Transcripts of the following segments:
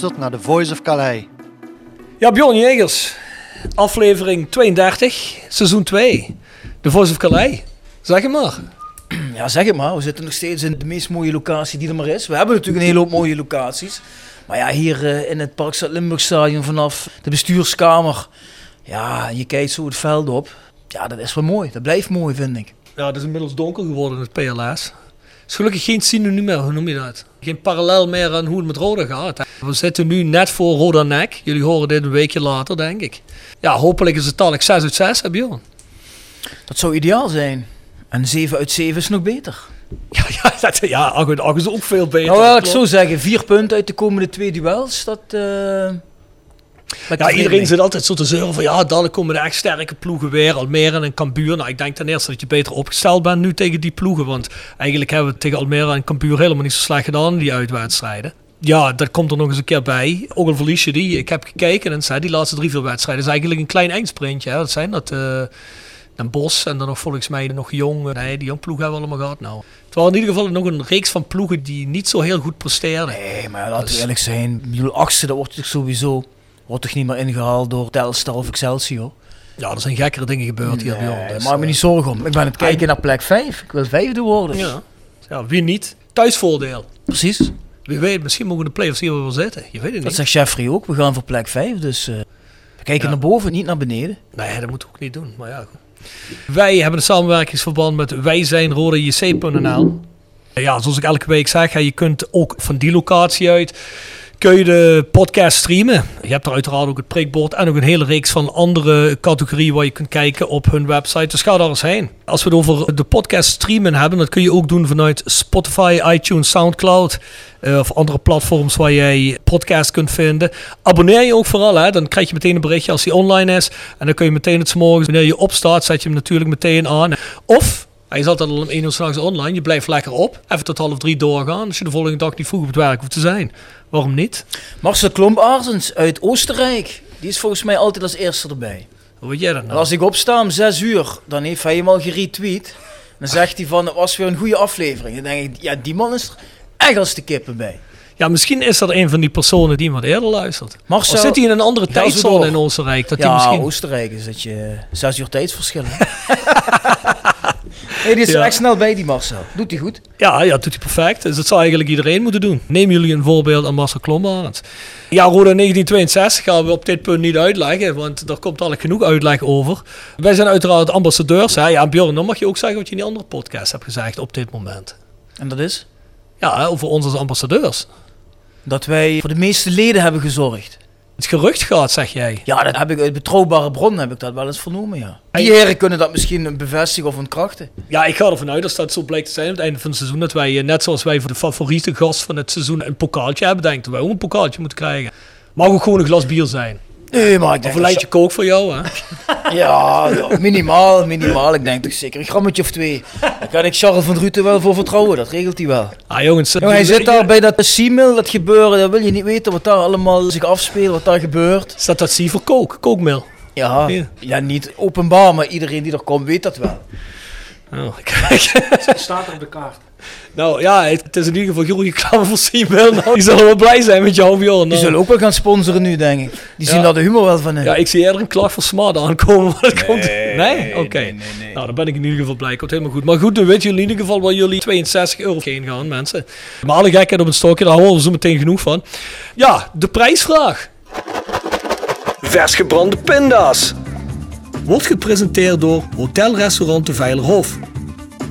Luistert naar The Voice of Calais. Ja, Bjorn Jegers, aflevering 32, seizoen 2. The Voice of Calais. Zeg het maar. Ja, zeg het maar. We zitten nog steeds in de meest mooie locatie die er maar is. We hebben natuurlijk een hele hoop mooie locaties. Maar ja, hier eh, in het Parkstad Limburg Stadion vanaf de bestuurskamer. Ja, je kijkt zo het veld op. Ja, dat is wel mooi. Dat blijft mooi, vind ik. Ja, het is inmiddels donker geworden het PLS. is gelukkig geen synoniem meer, hoe noem je dat? Geen parallel meer aan hoe het met Roda gaat. We zitten nu net voor Roda Nek. Jullie horen dit een weekje later, denk ik. Ja, hopelijk is het dadelijk 6 uit 6, hè Bjorn? Dat zou ideaal zijn. En 7 uit 7 is nog beter. Ja, ja, dat, ja ach, ach, is ook veel beter. Nou, ik zou zeggen, vier punten uit de komende twee duels. Dat, eh, Ja, iedereen zit altijd zo te zeuren van ja, dadelijk komen de echt sterke ploegen weer. Almere en Cambuur. Nou, ik denk ten eerste dat je beter opgesteld bent nu tegen die ploegen. Want eigenlijk hebben we tegen Almere en Cambuur helemaal niet zo slecht gedaan in die uitwedstrijden. Ja, dat komt er nog eens een keer bij. Ook al verlies je die. Ik heb gekeken en zei die laatste drie, vier wedstrijden is eigenlijk een klein eindsprintje. Hè. Dat zijn dat eh Den Bos en dan nog volgens mij nog jong. Nee, die jong ploegen hebben we allemaal gehad nou. Het waren in ieder geval nog een reeks van ploegen die niet zo heel goed presteerden. Nee, maar laten Dus- we eerlijk zijn. Bedoel, achtste, dat wordt toch sowieso... Wordt toch niet meer ingehaald door Telstar of Excelsior? Ja, er zijn gekkere dingen gebeurd hier bij ons. Dus, maak me eh, niet zorgen om. Ik ben aan het kijken naar plek 5. Ik wil vijfde worden. Ja. ja, wie niet? Thuisvoordeel. Precies. Wie weet, misschien mogen de play-offs hier wel zitten. Je weet het Dat niet. zegt Jeffrey ook. We gaan voor plek 5. Dus eh, we kijken Ja. naar boven, niet naar beneden. Nee, dat moeten we ook niet doen. Maar ja, goed. Wij hebben een samenwerkingsverband met wijzijnrodejc.nl. Ja, zoals ik elke week zeg, je kunt ook van die locatie uit kun je de podcast streamen. Je hebt er uiteraard ook het prikbord en ook een hele reeks van andere categorieën waar je kunt kijken op hun website. Dus ga daar eens heen. Als we het over de podcast streamen hebben, dat kun je ook doen vanuit Spotify, iTunes, Soundcloud eh, of andere platforms waar jij podcast kunt vinden. Abonneer je ook vooral, hè? dan krijg je meteen een berichtje als die online is. En dan kun je meteen het morgens, wanneer je opstaat, zet je hem natuurlijk meteen aan. Of hij is altijd al om 1 uur s'nachts online. Je blijft lekker op. Even tot half drie doorgaan. Als je de volgende dag niet vroeg op het werk hoeft te zijn. Waarom niet? Marcel Klomp-Arsens uit Oostenrijk. Die is volgens mij altijd als eerste erbij. Hoe weet jij dat En nou? als ik opsta om 6 uur, dan heeft hij hem al geretweet. Dan zegt hij van, het was weer een goede aflevering. Dan denk ik, ja, die man is er echt als de kippen bij. Ja, misschien is dat een van die personen die wat eerder luistert. Marcel, Of zit hij in een andere tijdzone in Oostenrijk? Dat hij ja, misschien... Oostenrijk is dat je 6 uur tijdsverschil. nee, die is Ja. echt snel bij, die Marcel. Doet hij goed? Ja, ja, doet hij perfect. Dus dat zou eigenlijk iedereen moeten doen. Neem jullie een voorbeeld aan Marcel Klombarend. Ja, Roda 1962 gaan we op dit punt niet uitleggen, want daar komt al genoeg uitleg over. Wij zijn uiteraard ambassadeurs. Hè? Ja, Björn, dan mag je ook zeggen wat je in die andere podcast hebt gezegd op dit moment. En dat is? Ja, over ons als ambassadeurs. Dat wij voor de meeste leden hebben gezorgd. Het gerucht gaat, zeg jij. Ja, dat heb ik uit betrouwbare bron heb ik dat wel eens vernomen, ja. Die heren kunnen dat misschien bevestigen of ontkrachten. Ja, ik ga ervan uit als dat zo blijkt te zijn aan het einde van het seizoen. Dat wij, eh, net zoals wij voor de favoriete gast van het seizoen, een pokaaltje hebben. Denk ik dat wij ook een pokaaltje moeten krijgen. Mag ook gewoon een glas bier zijn. Nee, maar ik Of denk... een lijntje kook voor jou, hè? Ja, ja, minimaal, minimaal. Ik denk toch zeker een grammetje of twee. Daar kan ik Charles van Druten wel voor vertrouwen, dat regelt hij wel. Ah, jongens. Jongen, hij zit daar bij dat Siemel, dat gebeuren, dan wil je niet weten wat daar allemaal zich afspeelt, wat daar gebeurt. Staat dat zie voor kook? Kookmeel. Ja, Ja. ja, niet openbaar, maar iedereen die er komt weet dat wel. Oh, kijk. staat er op de kaart. Nou ja, het is in ieder geval goede reclame voor Siemel. Nou, die zullen wel blij zijn met jou, Bjorn. Die Nou. zullen ook wel gaan sponsoren nu, denk ik. Die zien Ja. daar de humor wel van in. Ja, ik zie eerder een klacht van Smart aankomen. Maar dat komt... Nee? Oké. nee, nee, nee. Nou, dan ben ik in ieder geval blij. Komt helemaal goed. Maar goed, dan weten jullie in ieder geval waar jullie 62 euro heen gaan, mensen. Maar alle gekheid op een stokje, daar horen we zo meteen genoeg van. Ja, de prijsvraag. Vers gebrande pinda's. Wordt gepresenteerd door Hotel Restaurant de Veilerhof.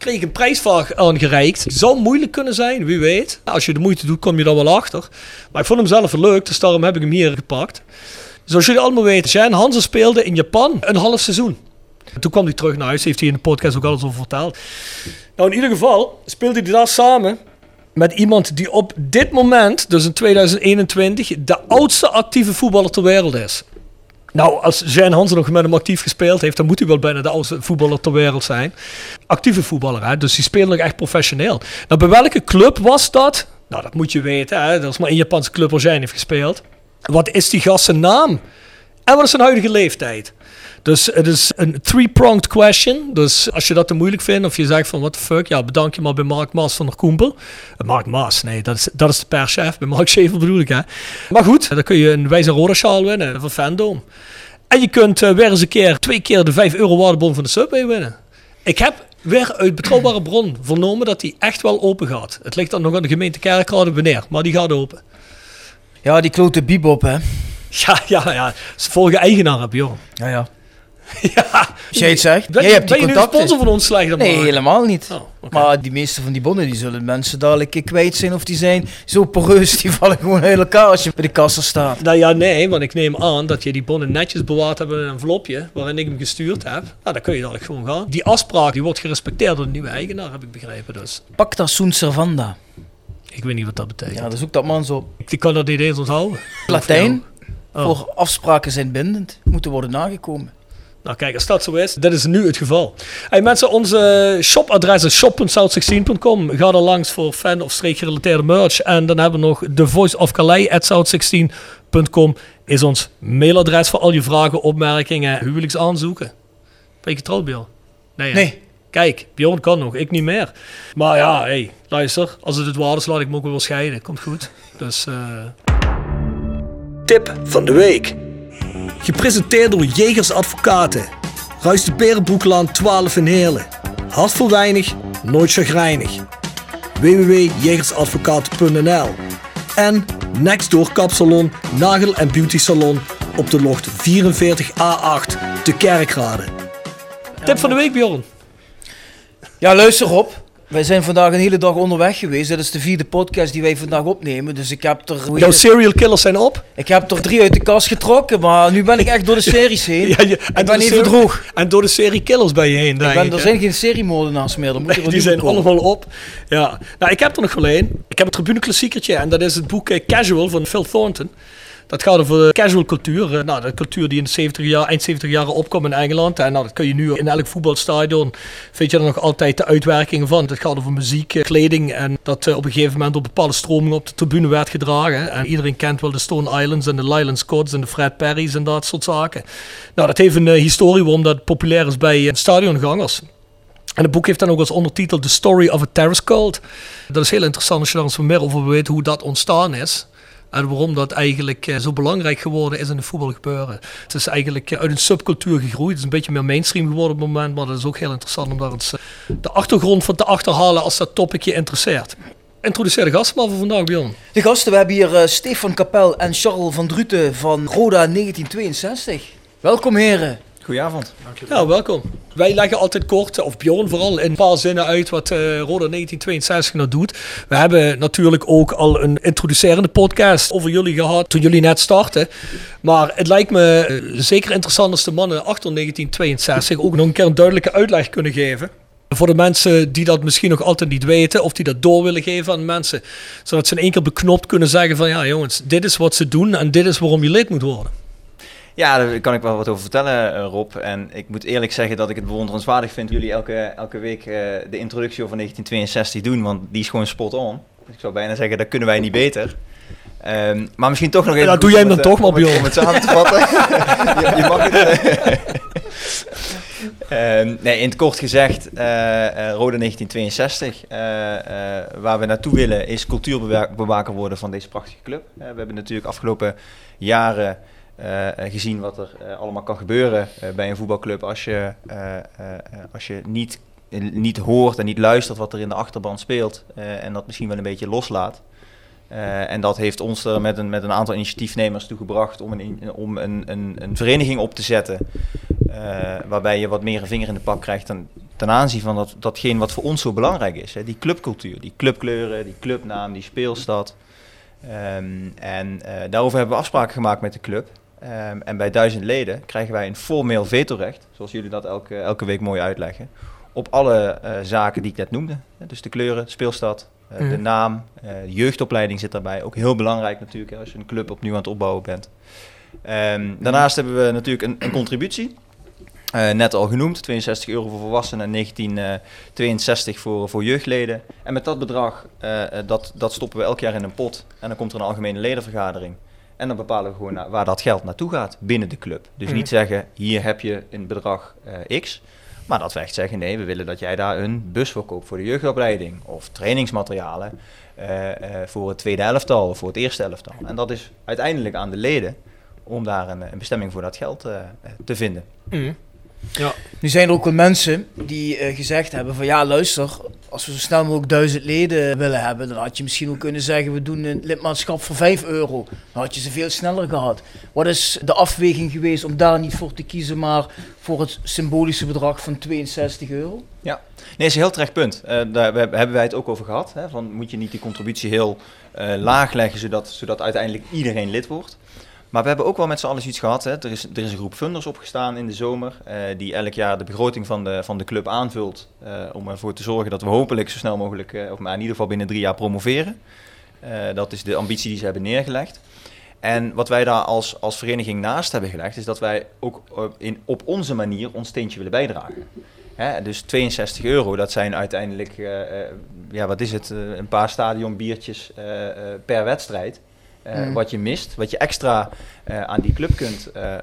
kreeg een prijsvraag aangereikt. Zou moeilijk kunnen zijn, wie weet. Als je de moeite doet, kom je er wel achter. Maar ik vond hem zelf leuk, dus daarom heb ik hem hier gepakt. Zoals jullie allemaal weten, Jan Hansen speelde in Japan een half seizoen. Toen kwam hij terug naar huis, heeft hij in de podcast ook alles over verteld. Nou, in ieder geval speelde hij daar samen met iemand die op dit moment, dus in 2021, de oudste actieve voetballer ter wereld is. Nou, als Jean Hansen nog met hem actief gespeeld heeft, dan moet hij wel bijna de oudste voetballer ter wereld zijn. Actieve voetballer, hè? dus die speelde nog echt professioneel. Nou, bij welke club was dat? Nou, dat moet je weten. Hè? Dat is maar een Japanse club waar Jean heeft gespeeld. Wat is die gast zijn naam? En wat is zijn huidige leeftijd? Dus het is een three-pronged question. Dus als je dat te moeilijk vindt of je zegt van what the fuck, ja, bedank je maar bij Mark Maas van der Koempel. Eh, Mark Maas, nee, dat is, dat is de perschef. Bij Mark Schever bedoel ik, hè. Maar goed, dan kun je een wijze rode sjaal winnen van Fandom. En je kunt eh, weer eens een keer, twee keer de 5 euro waardebon van de Subway winnen. Ik heb weer uit betrouwbare bron vernomen dat die echt wel open gaat. Het ligt dan nog aan de gemeente Kerkrade wanneer, maar die gaat open. Ja, die klote bibop, hè. Ja, ja, ja. Ze volgen eigenaar heb, joh. Ja, ja. Ja. Als jij het zegt. Ben, jij hebt die je nu sponsor van ons Nee, helemaal niet. Oh. Maar die meeste van die bonnen, die zullen mensen dadelijk kwijt zijn of die zijn zo poreus, die vallen gewoon uit elkaar als je bij de kassa staat. Nou ja, nee, want ik neem aan dat je die bonnen netjes bewaard hebt in een envelopje waarin ik hem gestuurd heb. Nou, dan kun je dadelijk gewoon gaan. Die afspraak die wordt gerespecteerd door de nieuwe eigenaar, heb ik begrepen. Dus Pacta sunt servanda. ik weet niet wat dat betekent. Ja, dat zoekt dat man zo. Ik kan dat niet eens onthouden. Latijn. Oh. Voor afspraken zijn bindend, moeten worden nagekomen. Nou kijk, als dat zo is, dat is nu het geval. Hey mensen, onze shopadres is shop.south16.com. Ga er langs voor fan of streekgerelateerde merch. En dan hebben we nog The Voice of Calais at south16.com is ons mailadres voor al je vragen, opmerkingen, huwelijksaanzoeken. Ben je getrouwd, Bjorn? Nee. Nee. Kijk, Bjorn kan nog, ik niet meer. Maar ja, hey, luister, als het het waard is, laat ik me ook wel scheiden. Komt goed. Dus, eh Tip van de week. Gepresenteerd door Jegers Advocaten. Ruist de Berenbroeklaan 12 in Heerlen. Hart voor weinig, nooit chagrijnig. www.jegersadvocaten.nl En Nextdoor Kapsalon, Nagel en Beauty Salon op de locht 44A8 te Kerkrade. Tip van de week, Bjorn. Ja, luister op. Wij zijn vandaag een hele dag onderweg geweest. Dat is de vierde podcast die wij vandaag opnemen. Dus ik heb er, Jouw het? serial killers zijn op. ik heb er drie uit de kast getrokken. Maar nu ben ik echt door de series heen. Ja, je- ik ben even droog. En door de serie killers ben je heen, denk Ik ben, ik, er zijn geen seriemoordenaars meer. Dan moet Nee, er die zijn allemaal op. Ja. Nou, ik heb er nog wel één. Ik heb een tribune klassiekertje en dat is het boek eh, Casual van Phil Thornton. Dat gaat over casual cultuur. Eh, nou, de cultuur die in de 70 jaar, eind 70 jaren opkwam in Engeland. En nou, dat kun je nu in elk voetbalstadion, vind je er nog altijd de uitwerkingen van. Het gaat over muziek, eh, kleding en dat eh, op een gegeven moment op bepaalde stromingen op de tribune werd gedragen. En iedereen kent wel de Stone Islands en de Lyland Scots en de Fred Perry's en dat soort zaken. Nou, dat heeft een historie waarom dat populair is bij stadiongangers. En het boek heeft dan ook als ondertitel The Story of a Terrace Cult. Dat is heel interessant als je daar eens meer over weet hoe dat ontstaan is. En waarom dat eigenlijk eh, zo belangrijk geworden is in het voetbalgebeuren. Het is eigenlijk eh, uit een subcultuur gegroeid. Het is een beetje meer mainstream geworden op het moment. Maar dat is ook heel interessant om daar eens eh, de achtergrond van te achterhalen als dat topic je interesseert. Introduceer de gasten maar voor vandaag, Bjorn. De gasten, we hebben hier Stefan Kapel en Charles van Druten van Roda 1962. Welkom heren. Goedenavond. Ja, welkom. Wij leggen altijd kort, of Bjorn vooral, in een paar zinnen uit wat uh, Roda 1962 nou doet. We hebben natuurlijk ook al een introducerende podcast over jullie gehad toen jullie net startten. Maar het lijkt me uh, zeker interessant als de mannen achter 1962 ook nog een keer een duidelijke uitleg kunnen geven. Voor de mensen die dat misschien nog altijd niet weten, of die dat door willen geven aan mensen. Zodat ze in één keer beknopt kunnen zeggen van ja jongens, dit is wat ze doen en dit is waarom je lid moet worden. Ja, daar kan ik wel wat over vertellen, eh, Rob. En ik moet eerlijk zeggen dat ik het bewonderenswaardig vind jullie elke, elke week uh, de introductie over 1962 doen, want die is gewoon spot on. Dus ik zou bijna zeggen, dat kunnen wij niet beter. Um, maar misschien toch nog even. Ja, doe jij hem dan het, toch maar, Bjorn. Om het samen te vatten. je, je, mag het. uh, nee, in het kort gezegd, uh, Rode 1962. waar we naartoe willen is cultuurbewaker worden van deze prachtige club. we hebben natuurlijk afgelopen jaren uh, gezien wat er uh, allemaal kan gebeuren bij een voetbalclub als je, als je niet, niet hoort en niet luistert wat er in de achterban speelt en dat misschien wel een beetje loslaat. en dat heeft ons er met een, met een aantal initiatiefnemers toe gebracht om een, om een, een, een vereniging op te zetten. waarbij je wat meer een vinger in de pak krijgt ten, ten aanzien van dat, datgene wat voor ons zo belangrijk is. Hè? Die clubcultuur, die clubkleuren, die clubnaam, die speelstad. Um, en daarover hebben we afspraken gemaakt met de club. Um, en bij duizend leden krijgen wij een formeel vetorecht, zoals jullie dat elke, elke week mooi uitleggen, op alle uh, zaken die ik net noemde. Dus de kleuren, de speelstad, uh, mm. de naam, uh, de jeugdopleiding zit daarbij. Ook heel belangrijk natuurlijk, hè, als je een club opnieuw aan het opbouwen bent. Um, daarnaast hebben we natuurlijk een, een contributie. net al genoemd, 62 euro voor volwassenen en 1962 voor, voor jeugdleden. En met dat bedrag, dat, dat stoppen we elk jaar in een pot. En dan komt er een algemene ledenvergadering. En dan bepalen we gewoon waar dat geld naartoe gaat binnen de club. Dus niet mhm. zeggen, hier heb je een bedrag uh, X. Maar dat we echt zeggen, nee, we willen dat jij daar een bus voor koopt voor de jeugdopleiding. Of trainingsmaterialen uh, uh, voor het tweede elftal of voor het eerste elftal. En dat is uiteindelijk aan de leden om daar een, een bestemming voor dat geld te vinden. Mm. Ja. Nu zijn er ook wel mensen die uh, gezegd hebben van ja luister, als we zo snel mogelijk duizend leden willen hebben, dan had je misschien ook kunnen zeggen we doen een lidmaatschap voor 5 euro. Dan had je ze veel sneller gehad. Wat is de afweging geweest om daar niet voor te kiezen, maar voor het symbolische bedrag van 62 euro? Ja, nee, is een heel terecht punt. Uh, daar hebben wij het ook over gehad. Hè, van moet je niet die contributie heel uh, laag leggen, zodat, zodat uiteindelijk iedereen lid wordt. Maar we hebben ook wel met z'n allen iets gehad. Hè. Er, is, er is een groep funders opgestaan in de zomer. Uh, die elk jaar de begroting van de, van de club aanvult. Uh, om ervoor te zorgen dat we hopelijk zo snel mogelijk, uh, of maar in ieder geval binnen drie jaar promoveren. dat is de ambitie die ze hebben neergelegd. En wat wij daar als, als vereniging naast hebben gelegd, is dat wij ook in, op onze manier ons steentje willen bijdragen. Hè, dus 62 euro, dat zijn uiteindelijk, ja, wat is het, een paar stadionbiertjes per wedstrijd. Uh, mm. Wat je mist, wat je extra uh, aan die club kunt, uh,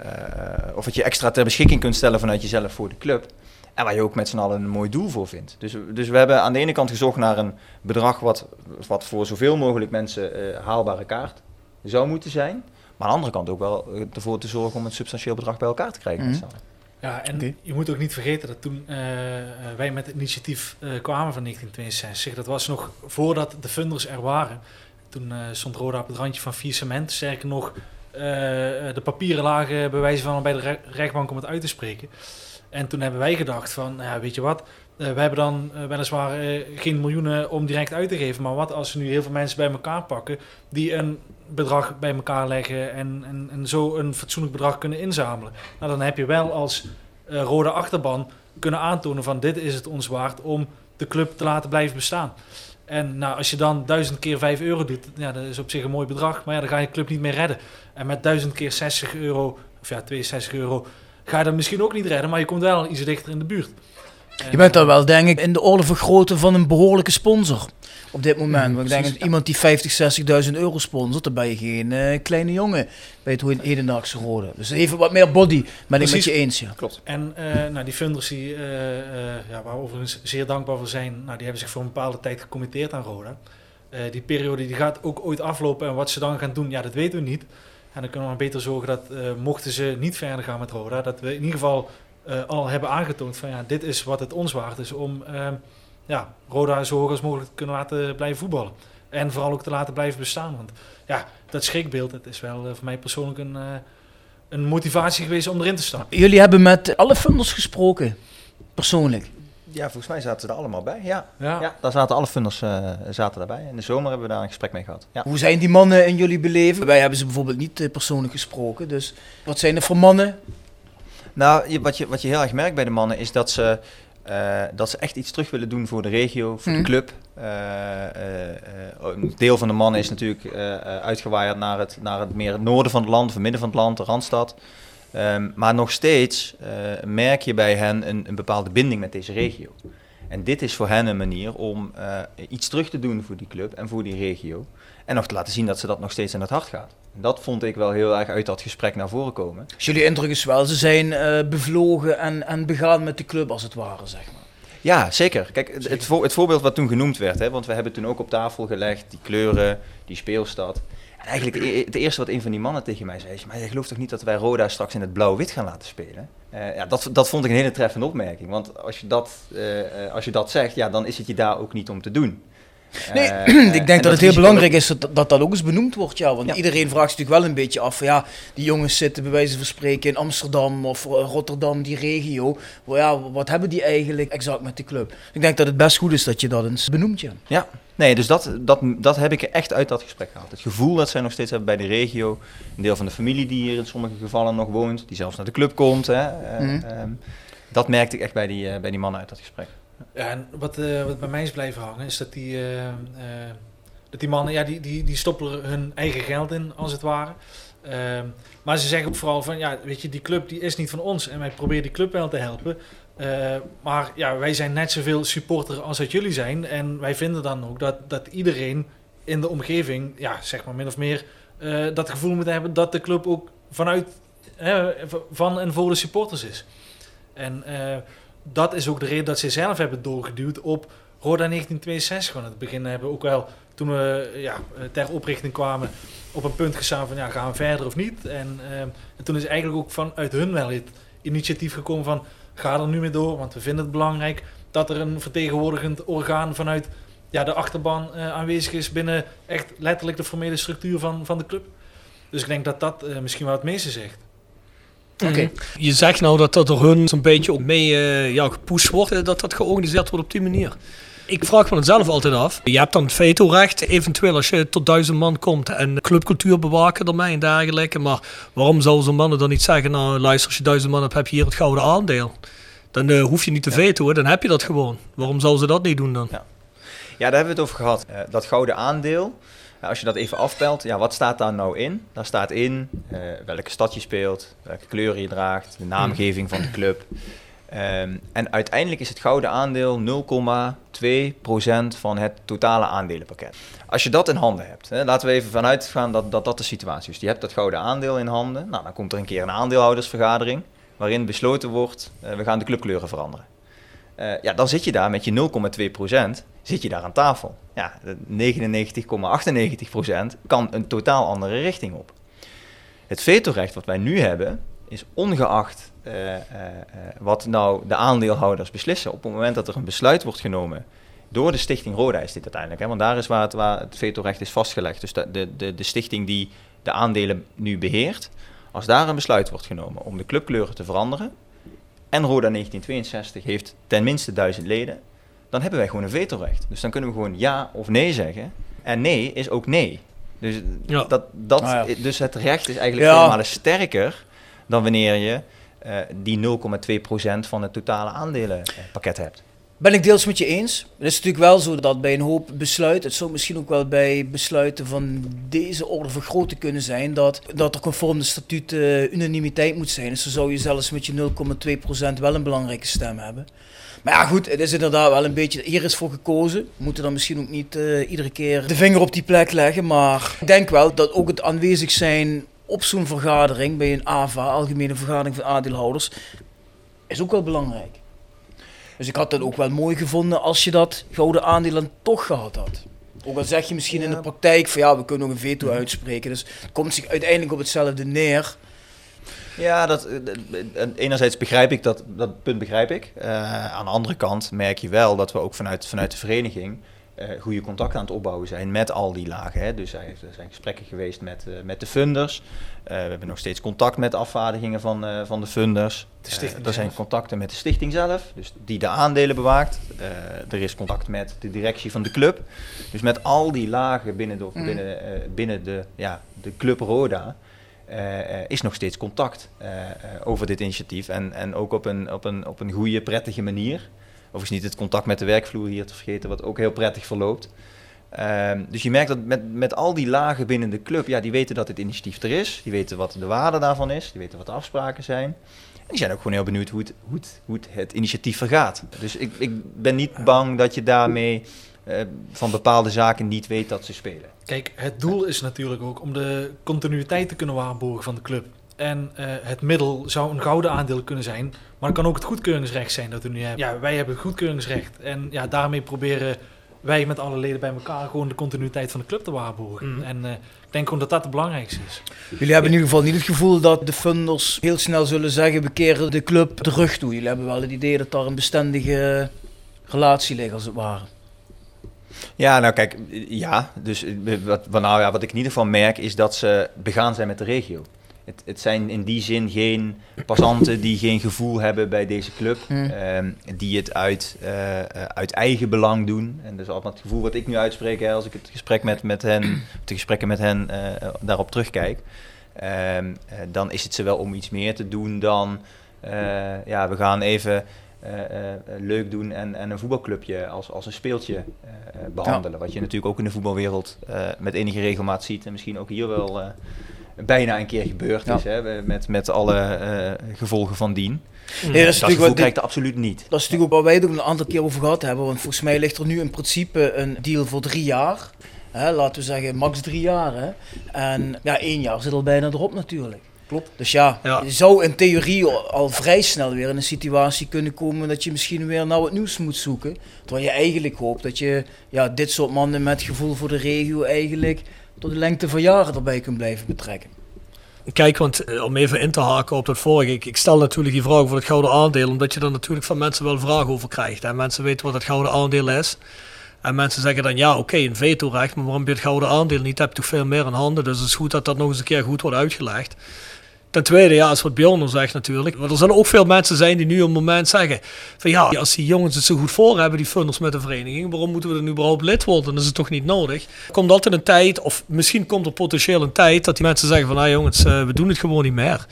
of wat je extra ter beschikking kunt stellen vanuit jezelf voor de club. En waar je ook met z'n allen een mooi doel voor vindt. Dus, dus we hebben aan de ene kant gezocht naar een bedrag wat, wat voor zoveel mogelijk mensen haalbare kaart zou moeten zijn. Maar aan de andere kant ook wel ervoor te zorgen om een substantieel bedrag bij elkaar te krijgen. Mm. Ja, en okay. je moet ook niet vergeten dat toen wij met het initiatief kwamen van 1962, dat was nog voordat de funders er waren. Toen uh, stond Roda op het randje van vier cement. Sterker nog, uh, de papieren lagen bij wijze van bij de re rechtbank om het uit te spreken. En toen hebben wij gedacht van, nou ja, weet je wat, uh, we hebben dan weliswaar geen miljoenen om direct uit te geven. Maar wat als we nu heel veel mensen bij elkaar pakken die een bedrag bij elkaar leggen en, en, en zo een fatsoenlijk bedrag kunnen inzamelen. Nou, dan heb je wel als rode achterban kunnen aantonen van dit is het ons waard om de club te laten blijven bestaan. En nou, als je dan duizend keer 5 euro doet, ja, dat is op zich een mooi bedrag. Maar ja, dan ga je club niet meer redden. En met duizend keer 60 euro, of ja, 62 euro, ga je dat misschien ook niet redden. Maar je komt wel iets dichter in de buurt. Je bent dan wel, denk ik, in de orde vergroten van een behoorlijke sponsor op dit moment. Want ik denk dat iemand die 50, 60.000 euro sponsort, dan ben je geen eh, kleine jongen bij het hedendaagse rode. Dus even wat meer body, ben ik met je eens. Ja. Klopt. En eh, nou, die funders die, eh, eh, ja, waar we overigens zeer dankbaar voor zijn, nou, die hebben zich voor een bepaalde tijd gecommitteerd aan Roda. Eh, die periode die gaat ook ooit aflopen en wat ze dan gaan doen, ja, dat weten we niet. En dan kunnen we maar beter zorgen dat, eh, mochten ze niet verder gaan met Roda, dat we in ieder geval eh, al hebben aangetoond van ja, dit is wat het ons waard is om eh, ja, Roda zo hoog als mogelijk te kunnen laten blijven voetballen. En vooral ook te laten blijven bestaan. Want ja, dat schrikbeeld, dat is wel eh, voor mij persoonlijk een, eh, een motivatie geweest om erin te staan. Jullie hebben met alle funders gesproken, persoonlijk. Ja, volgens mij zaten ze er allemaal bij. Ja, Ja. ja daar zaten alle funders eh, zaten daarbij. In de zomer hebben we daar een gesprek mee gehad. Ja. Hoe zijn die mannen in jullie beleven? Wij hebben ze bijvoorbeeld niet persoonlijk gesproken. Dus wat zijn er voor mannen? Nou, je- wat, je, wat je heel erg merkt bij de mannen is dat ze, eh, dat ze echt iets terug willen doen voor de regio, voor Mhm. de club. Eh, eh, een deel van de mannen is natuurlijk uitgewaaid naar het, naar het meer het noorden van het land, of het midden van het land, de Randstad. Ehm, maar nog steeds merk je bij hen een, een bepaalde binding met deze regio. En dit is voor hen een manier om iets terug te doen voor die club en voor die regio. En nog te laten zien dat ze dat nog steeds in het hart gaat. Dat vond ik wel heel erg uit dat gesprek naar voren komen. Dus jullie indruk is wel, ze zijn eh, bevlogen en, en begaan met de club als het ware, zeg maar. Ja, zeker. Kijk, het, het, voor- het voorbeeld wat toen genoemd werd, hè, want we hebben toen ook op tafel gelegd die kleuren, die speelstad. En eigenlijk e- het eerste wat een van die mannen tegen mij zei, is, maar je gelooft toch niet dat wij Roda straks in het blauw-wit gaan laten spelen? Eh, ja, dat, dat vond ik een hele treffende opmerking, want als je, dat, eh, als je dat zegt, ja, dan is het je daar ook niet om te doen. Nee, Eh, ik en denk dat het heel belangrijk is dat, dat dat ook eens benoemd wordt. Ja, want Ja. iedereen vraagt zich natuurlijk wel een beetje af. Ja, die jongens zitten bij wijze van spreken in Amsterdam of eh, Rotterdam, die regio. Wel Ja, wat hebben die eigenlijk exact met de club? Ik denk dat het best goed is dat je dat eens benoemt. Ja. Ja, nee, dus dat, dat, dat heb ik echt uit dat gesprek gehaald. Het gevoel dat zij nog steeds hebben bij de regio. Een deel van de familie die hier in sommige gevallen nog woont, die zelfs naar de club komt. Hè, eh, Mhm. ehm, dat merkte ik echt bij die, bij die mannen uit dat gesprek. Ja, en wat, eh, wat bij mij is blijven hangen, is dat die, eh, eh, dat die mannen, ja, die, die, die stoppen hun eigen geld in, als het ware. Ehm, maar ze zeggen ook vooral van, ja, weet je, die club die is niet van ons en wij proberen die club wel te helpen. Eh, maar ja, wij zijn net zoveel supporter als dat jullie zijn. En wij vinden dan ook dat, dat iedereen in de omgeving, ja, zeg maar min of meer, dat gevoel moet hebben dat de club ook vanuit, van en voor de supporters is. En dat is ook de reden dat ze zelf hebben doorgeduwd op Roda 1962. Want het begin hebben we ook wel, toen we ja, ter oprichting kwamen, op een punt gestaan van ja, gaan we verder of niet. En, eh, en toen is eigenlijk ook vanuit hun wel het initiatief gekomen van ga er nu mee door, want we vinden het belangrijk dat er een vertegenwoordigend orgaan vanuit ja, de achterban eh, aanwezig is binnen echt letterlijk de formele structuur van, van de club. Dus ik denk dat dat eh, misschien wel het meeste zegt. Oké. Je zegt nou dat dat door hun zo'n beetje ook mee eh, ja, gepusht wordt, eh, dat dat georganiseerd wordt op die manier. Ik vraag me het zelf altijd af. Je hebt dan het vetorecht, eventueel als je tot duizend man komt en clubcultuur bewaken ermee en dergelijke. Maar waarom zouden zo'n mannen dan niet zeggen, nou luister, als je duizend man hebt, heb je hier het gouden aandeel. Dan eh, hoef je niet te vetoen, dan heb je dat gewoon. Waarom zouden ze dat niet doen dan? Ja, daar hebben we het over gehad. Eh, dat gouden aandeel, eh, als je dat even afpelt, ja, wat staat daar nou in? Daar staat in eh, welke stad je speelt, welke kleuren je draagt, de naamgeving van de club. Ehm, en uiteindelijk is het gouden aandeel 0,2% van het totale aandelenpakket. Als je dat in handen hebt, hè, laten we even vanuit gaan dat, dat dat de situatie is. Je hebt dat gouden aandeel in handen. Nou, dan komt er een keer een aandeelhoudersvergadering waarin besloten wordt, eh, we gaan de clubkleuren veranderen. Eh, ja, dan zit je daar met je 0,2% zit je daar aan tafel. Ja, de 99,98% kan een totaal andere richting op. Het vetorecht wat wij nu hebben, is ongeacht eh, eh, wat nou de aandeelhouders beslissen. Op het moment dat er een besluit wordt genomen door de stichting Roda is dit uiteindelijk. Hè, want daar is waar het, waar het vetorecht is vastgelegd. Dus de, de, de stichting die de aandelen nu beheert. Als daar een besluit wordt genomen om de clubkleuren te veranderen. En Roda 1962 heeft ten minste duizend leden. Dan hebben wij gewoon een vetorecht. Dus dan kunnen we gewoon ja of nee zeggen. En nee is ook nee. Dus, Ja. dat, dat, Ah, ja. dus het recht is eigenlijk Ja. vele malen sterker dan wanneer je eh, die 0,2% van het totale aandelenpakket hebt. Ben ik deels met je eens. Het is natuurlijk wel zo dat bij een hoop besluiten, het zou misschien ook wel bij besluiten van deze orde van grootte kunnen zijn, dat, dat er conform de statuut eh, unanimiteit moet zijn. Dus dan zou je zelfs met je 0,2% wel een belangrijke stem hebben. Maar ja, goed, het is inderdaad wel een beetje. Hier is voor gekozen. We moeten dan misschien ook niet eh, iedere keer de vinger op die plek leggen. Maar ik denk wel dat ook het aanwezig zijn op zo'n vergadering, bij een AVA, Algemene Vergadering van Aandeelhouders, is ook wel belangrijk. Dus ik had het ook wel mooi gevonden als je dat gouden aandeel dan toch gehad had. Ook al zeg je misschien in de praktijk van ja, we kunnen nog een veto uitspreken. Dus het komt zich uiteindelijk op hetzelfde neer. Ja, dat, eh, enerzijds begrijp ik dat, dat punt begrijp ik. Eh, aan de andere kant merk je wel dat we ook vanuit, vanuit de vereniging goede contacten aan het opbouwen zijn met al die lagen. Hè. Dus er heeft- er zijn gesprekken geweest met, eh, met de funders. Eh, we hebben nog steeds contact met de afvaardigingen van, eh, van de funders. De Eh, er zijn contacten met de stichting zelf, dus die de aandelen bewaakt. Eh, er is contact met de directie van de club. Dus met al die lagen binnen de, Mm. binnen, eh, binnen de, ja, de Club Roda eh, eh, is nog steeds contact eh, eh, over dit initiatief. En, en ook op een, op, een, op een goede, prettige manier. Overigens niet het contact met de werkvloer hier te vergeten, wat ook heel prettig verloopt. Ehm, dus je merkt dat met, met al die lagen binnen de club, ja, die weten dat dit initiatief er is. Die weten wat de waarde daarvan is. Die weten wat de afspraken zijn. En die zijn ook gewoon heel benieuwd hoe het, hoe het, hoe het, initiatief vergaat. Dus ik, ik ben niet bang dat je daarmee eh, van bepaalde zaken niet weet dat ze spelen. Kijk, het doel is natuurlijk ook om de continuïteit te kunnen waarborgen van de club. En eh, het middel zou een gouden aandeel kunnen zijn, maar het kan ook het goedkeuringsrecht zijn dat we nu hebben. Ja, wij hebben het goedkeuringsrecht en ja, daarmee proberen wij met alle leden bij elkaar gewoon de continuïteit van de club te waarborgen. Mhm. En eh, ik denk gewoon dat dat het belangrijkste is. Jullie hebben in ieder geval niet het gevoel dat de funders heel snel zullen zeggen: we keren de club de rug toe. Jullie hebben wel het idee dat daar een bestendige relatie ligt, als het ware. Ja, nou kijk, ja. Dus eh, wat, wat, nou, ja, wat ik in ieder geval merk is dat ze begaan zijn met de regio. Het, het zijn in die zin geen passanten die geen gevoel hebben bij deze club. Hmm. ehm, die het uit, eh, eh, uit eigen belang doen. En is altijd het gevoel wat ik nu uitspreek hè, als ik het gesprek met, met hen, de gesprekken met hen eh, daarop terugkijk. Ehm, eh, dan is het ze wel om iets meer te doen dan, ja, we gaan even leuk doen en, en een voetbalclubje als, als een speeltje eh, eh, behandelen. Wat je natuurlijk ook in de voetbalwereld met enige regelmaat ziet en misschien ook hier wel bijna een keer gebeurd Ja. is, hè, met, met alle eh, gevolgen van dien. Nee, dat is dat natuurlijk gevoel krijg er absoluut niet. Dat is natuurlijk ook waar wij het ook een aantal keer over gehad hebben. Want volgens mij ligt er nu in principe een deal voor drie jaar. Hè, laten we zeggen max drie jaar. Hè. En ja, één jaar zit al bijna erop natuurlijk. Klopt. Dus ja, Ja. je zou in theorie al, vrij snel weer in een situatie kunnen komen dat je misschien weer naar wat nieuws moet zoeken. Terwijl je eigenlijk hoopt dat je ja, dit soort mannen met gevoel voor de regio eigenlijk tot de lengte van jaren erbij kunt blijven betrekken. Kijk, want eh, om even in te haken op dat vorige. Ik, stel natuurlijk die vraag voor het gouden aandeel. Omdat je er natuurlijk van mensen wel vragen over krijgt. En mensen weten wat het gouden aandeel is. En mensen zeggen dan, ja oké, een vetorecht. Maar waarom heb je het gouden aandeel niet? Heb je veel meer in handen. Dus het is goed dat dat nog eens een keer goed wordt uitgelegd. Ten tweede, ja, is wat Bjorn al zegt natuurlijk. Want er zullen ook veel mensen zijn die nu op het moment zeggen... van ja, als die jongens het zo goed voor hebben, die funders met de vereniging... waarom moeten we er nu überhaupt lid worden? Dan is het toch niet nodig? Komt altijd een tijd, of misschien komt er potentieel een tijd... dat die mensen zeggen van, nou jongens, eh, we doen het gewoon niet meer.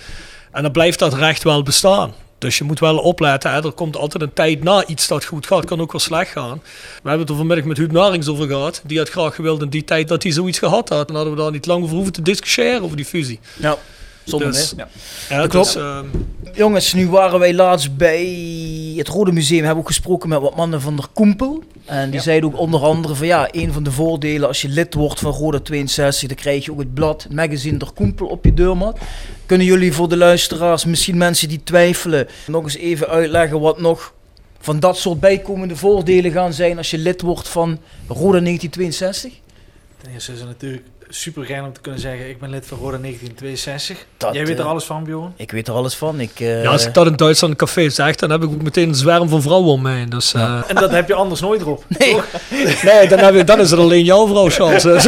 En dan blijft dat recht wel bestaan. Dus je moet wel opletten, hè. er komt altijd een tijd na iets dat goed gaat. kan ook wel slecht gaan. We hebben het er vanmiddag met Huub Narings over gehad. Die had graag gewild in die tijd dat hij zoiets gehad had. Dan hadden we daar niet lang over hoeven te discussiëren over die fusie. Ja, zonder Dus, meer. Ja. Ja, Dat klopt. dus, ehm, Jongens, nu waren wij laatst bij het Rode Museum. We hebben ook gesproken met wat mannen van der Koempel. En die Ja. zeiden ook onder andere van ja, een van de voordelen als je lid wordt van Roda 62, dan krijg je ook het blad, het magazine der Koempel op je deurmat. Kunnen jullie voor de luisteraars, misschien mensen die twijfelen, nog eens even uitleggen wat nog van dat soort bijkomende voordelen gaan zijn als je lid wordt van Roda 1962? Ten eerste is het natuurlijk super om te kunnen zeggen, ik ben lid van Roda 1962. Dat, Jij weet er eh, alles van, Bjorn? Ik weet er alles van. Ik, eh, ja, als ik dat in Duitsland een café zeg, dan heb ik ook meteen een zwerm van vrouwen om heen. Dus, eh, En dat heb je anders nooit erop. Nee. toch? nee, dan, heb dan is het alleen jouw vrouw, Charles. Dus,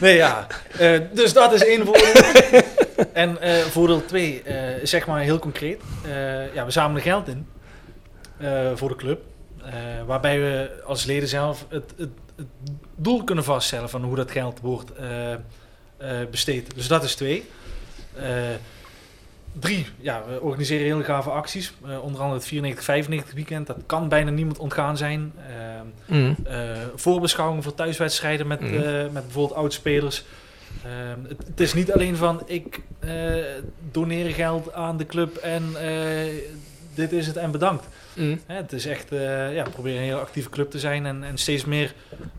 Nee, ja. Eh, dus dat is één voordeel. en eh, voordeel twee, eh, zeg maar heel concreet. Eh, ja, we zamelen geld in eh, voor de club. Eh, waarbij we als leden zelf het, het doel kunnen vaststellen van hoe dat geld wordt eh, eh, besteed. Dus dat is twee. Eh, drie, ja, we organiseren hele gave acties. Onder andere het 94-95 weekend. Dat kan bijna niemand ontgaan zijn. Ehm, Mm. voorbeschouwingen voor thuiswedstrijden met, eh, met bijvoorbeeld oudspelers. Het, het is niet alleen van ik doneer geld aan de club en dit is het en bedankt. Mm. Hè, het is echt, eh ja, proberen een heel actieve club te zijn en, en steeds meer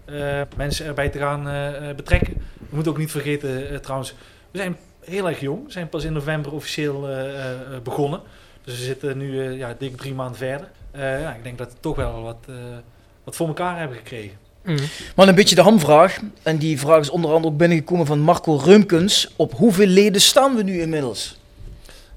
eh, mensen erbij te gaan eh, betrekken. We moeten ook niet vergeten trouwens, we zijn heel erg jong. We zijn pas in november officieel eh, eh, eh, begonnen. Dus we zitten nu eh, ja, dik drie maanden verder. Eh, ja, ik denk dat we toch wel wat, eh, wat voor elkaar hebben gekregen. Mm. Maar een beetje de hamvraag. En die vraag is onder andere ook binnengekomen van Marco Rumkens. Op hoeveel leden staan we nu inmiddels?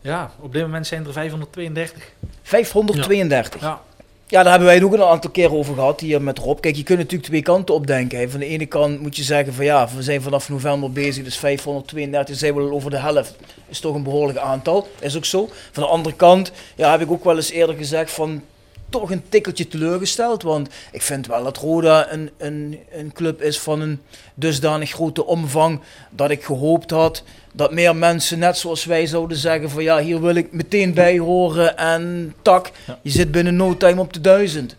Ja, op dit moment zijn er 532. 532. Ja. Ja, daar hebben wij het ook een aantal keer over gehad hier met Rob. Kijk, je kunt natuurlijk twee kanten op denken. hè. Van de ene kant moet je zeggen van ja, we zijn vanaf november bezig, dus 532 zijn we al over de helft. Is toch een behoorlijk aantal, is ook zo. Van de andere kant, ja, heb ik ook wel eens eerder gezegd van toch een tikkeltje teleurgesteld. Want ik vind wel dat Roda een, een, een club is van een dusdanig grote omvang dat ik gehoopt had dat meer mensen, net zoals wij zouden zeggen van ja, hier wil ik meteen bij horen en tak, je zit binnen no time op de duizend.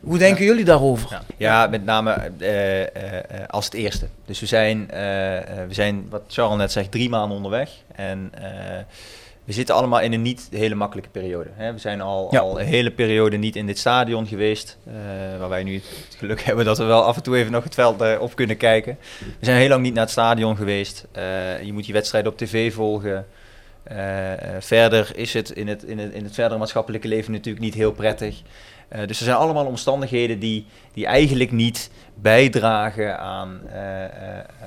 Hoe denken jullie daarover? Ja, met name eh, eh, eh, als het eerste. Dus we zijn, we zijn, wat Charles net zegt, drie maanden onderweg. En we zitten allemaal in een niet hele makkelijke periode. Hè. We zijn al, Ja. al een hele periode niet in dit stadion geweest. eh, waar wij nu het geluk hebben dat we wel af en toe even nog het veld eh, op kunnen kijken. We zijn heel lang niet naar het stadion geweest. Eh, je moet die wedstrijden op tv volgen. Verder is het in het, in, het in het verdere maatschappelijke leven natuurlijk niet heel prettig. Dus er zijn allemaal omstandigheden die, die eigenlijk niet bijdragen aan, eh, eh,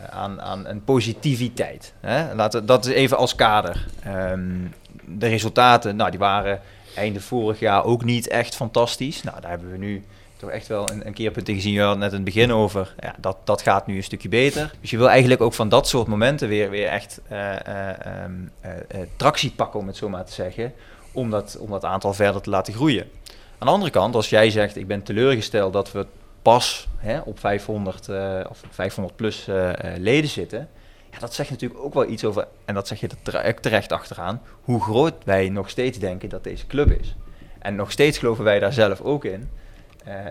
aan, aan een positiviteit. Hè? Laten, dat is even als kader. Ehm, de resultaten, nou, die waren einde vorig jaar ook niet echt fantastisch. Nou, daar hebben we nu toch echt wel een, een keerpunt gezien. Je had net in het begin over. Ja, dat, dat gaat nu een stukje beter. Dus je wil eigenlijk ook van dat soort momenten weer, weer echt eh, tractie pakken, om het zo maar te zeggen. Om dat, om dat aantal verder te laten groeien. Aan de andere kant, als jij zegt, ik ben teleurgesteld dat we pas hè, op 500 eh, of 500 plus eh, eh, leden zitten. Ja, dat zegt natuurlijk ook wel iets over, en dat zeg je er tere- terecht achteraan, hoe groot wij nog steeds denken dat deze club is. En nog steeds geloven wij daar zelf ook in,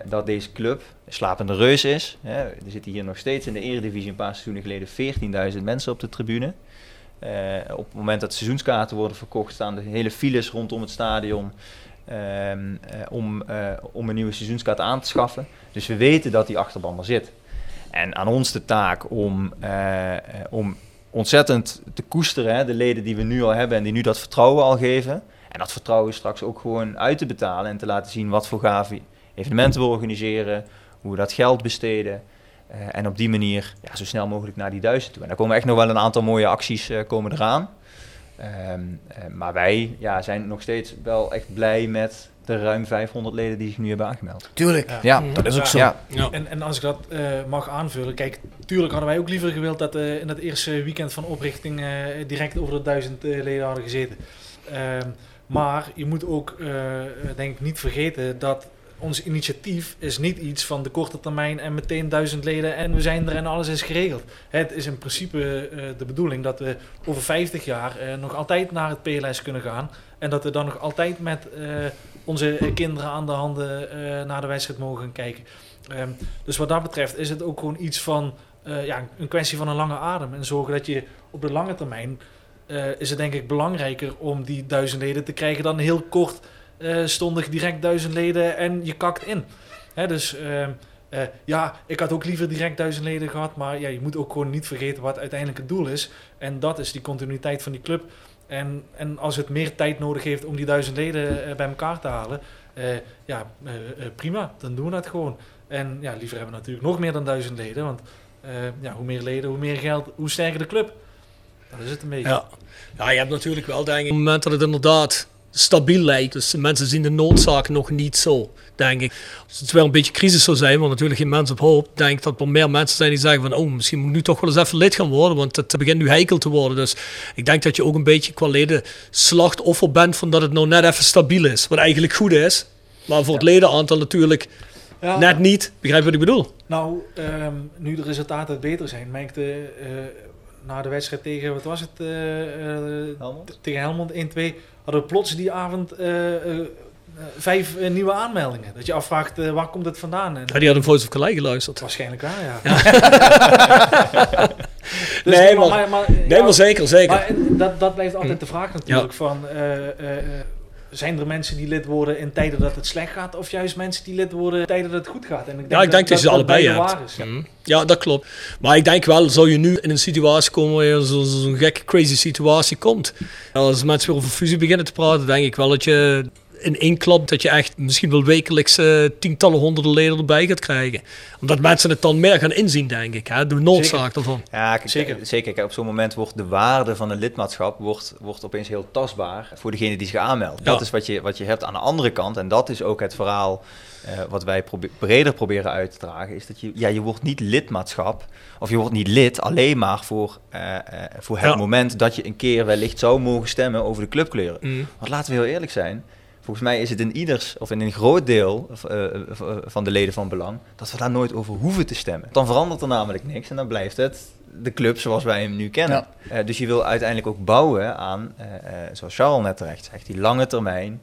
dat deze club een slapende reus is. Hè. Er zitten hier nog steeds in de Eredivisie een paar seizoenen geleden 14.000 mensen op de tribune. Op het moment dat seizoenskaarten worden verkocht, staan de hele files rondom het stadion om, eh, om een nieuwe seizoenskaart aan te schaffen. Dus we weten dat die achterban er zit. En aan ons de taak om, eh, eh, om ontzettend te koesteren, hè, de leden die we nu al hebben en die nu dat vertrouwen al geven. En dat vertrouwen straks ook gewoon uit te betalen en te laten zien wat voor gave evenementen we organiseren, hoe we dat geld besteden. Eh, en op die manier ja, zo snel mogelijk naar die duizend toe. En daar komen echt nog wel een aantal mooie acties eh, komen eraan. Ehm, eh, maar wij ja, zijn nog steeds wel echt blij met de ruim 500 leden die zich nu hebben aangemeld. Tuurlijk. Ja, dat is ook zo. Ja. En, en als ik dat eh, mag aanvullen, kijk, tuurlijk hadden wij ook liever gewild dat eh, in dat eerste weekend van oprichting eh, direct over de duizend eh, leden hadden gezeten. Ehm, maar je moet ook, eh, denk ik, niet vergeten dat ons initiatief is niet iets van de korte termijn en meteen duizend leden en we zijn er en alles is geregeld. Het is in principe eh, de bedoeling dat we over 50 jaar eh, nog altijd naar het PLS kunnen gaan en dat we dan nog altijd met eh, onze kinderen aan de handen naar de wedstrijd mogen gaan kijken. Ehm, dus wat dat betreft is het ook gewoon iets van ja, een kwestie van een lange adem. En zorgen dat je op de lange termijn is het denk ik belangrijker om die duizend leden te krijgen dan heel kort eh, stondig direct duizend leden en je kakt in. Dus ehm, eh, ja, ik had ook liever direct duizend leden gehad, maar ja, je moet ook gewoon niet vergeten wat uiteindelijk het doel is. En dat is die continuïteit van die club. En, en als het meer tijd nodig heeft om die duizend leden eh, bij elkaar te halen, ja, prima, dan doen we dat gewoon. En ja, liever hebben we natuurlijk nog meer dan duizend leden, want ja, hoe meer leden, hoe meer geld, hoe sterker de club. Dat is het een beetje. Ja. ja, je hebt natuurlijk wel, denk ik, op het moment dat het inderdaad stabiel lijkt. Dus de mensen zien de noodzaak nog niet zo, denk ik. Als het wel een beetje crisis zou zijn, want natuurlijk geen mens op hoop, denk ik dat er meer mensen zijn die zeggen van, oh, misschien moet ik nu toch wel eens even lid gaan worden, want het begint nu heikel te worden. Dus ik denk dat je ook een beetje qua leden slachtoffer bent van dat het nou net even stabiel is, wat eigenlijk goed is. Maar voor het ledenaantal natuurlijk Ja. net niet. Begrijp je wat ik bedoel? Nou, ehm, nu de resultaten beter zijn, merkte, eh, na de wedstrijd tegen, wat was het? eh, eh, t- tegen Helmond 1-2. Hadden we plots die avond eh, vijf nieuwe aanmeldingen. Dat je afvraagt, waar komt het vandaan? En, Ja, die had een Voice of Calais geluisterd. Waarschijnlijk wel, ja. Dus nee, maar, nee, maar zeker, zeker. Maar dat, dat blijft altijd de vraag natuurlijk. Van, eh, eh, eh, zijn er mensen die lid worden in tijden dat het slecht gaat? Of juist mensen die lid worden in tijden dat het goed gaat? En ik Ja, ik denk dat, je ze allebei hebt. waar is. Mhm. Ja, dat klopt. Maar ik denk wel, zou je nu in een situatie komen waar je zo- zo- zo'n gekke, crazy situatie komt. Als mensen weer over fusie beginnen te praten, denk ik wel dat je in één klap, dat je echt misschien wel wekelijks eh, tientallen honderden leden erbij gaat krijgen. Omdat mensen het dan meer gaan inzien, denk ik. Hè? De noodzaak ervan. Ja, kijk, zeker. zeker. Kijk, op zo'n moment wordt de waarde van een lidmaatschap wordt, wordt opeens heel tastbaar voor degene die zich aanmeldt. Ja. Dat is wat je, wat je hebt aan de andere kant. En dat is ook het verhaal eh, wat wij probe- breder proberen uit te dragen. Is dat je, ja, je wordt niet lidmaatschap of je wordt niet lid alleen maar voor, eh, eh, voor het Ja. moment dat je een keer wellicht zou mogen stemmen over de clubkleuren. Mhm. Want laten we heel eerlijk zijn. Volgens mij is het in ieders, of in een groot deel eh, eh, van de leden van belang, dat we daar nooit over hoeven te stemmen. Dan verandert er namelijk niks en dan blijft het de club zoals wij hem nu kennen. Eh, dus je wil uiteindelijk ook bouwen aan, zoals Charles net terecht zegt, die lange termijn,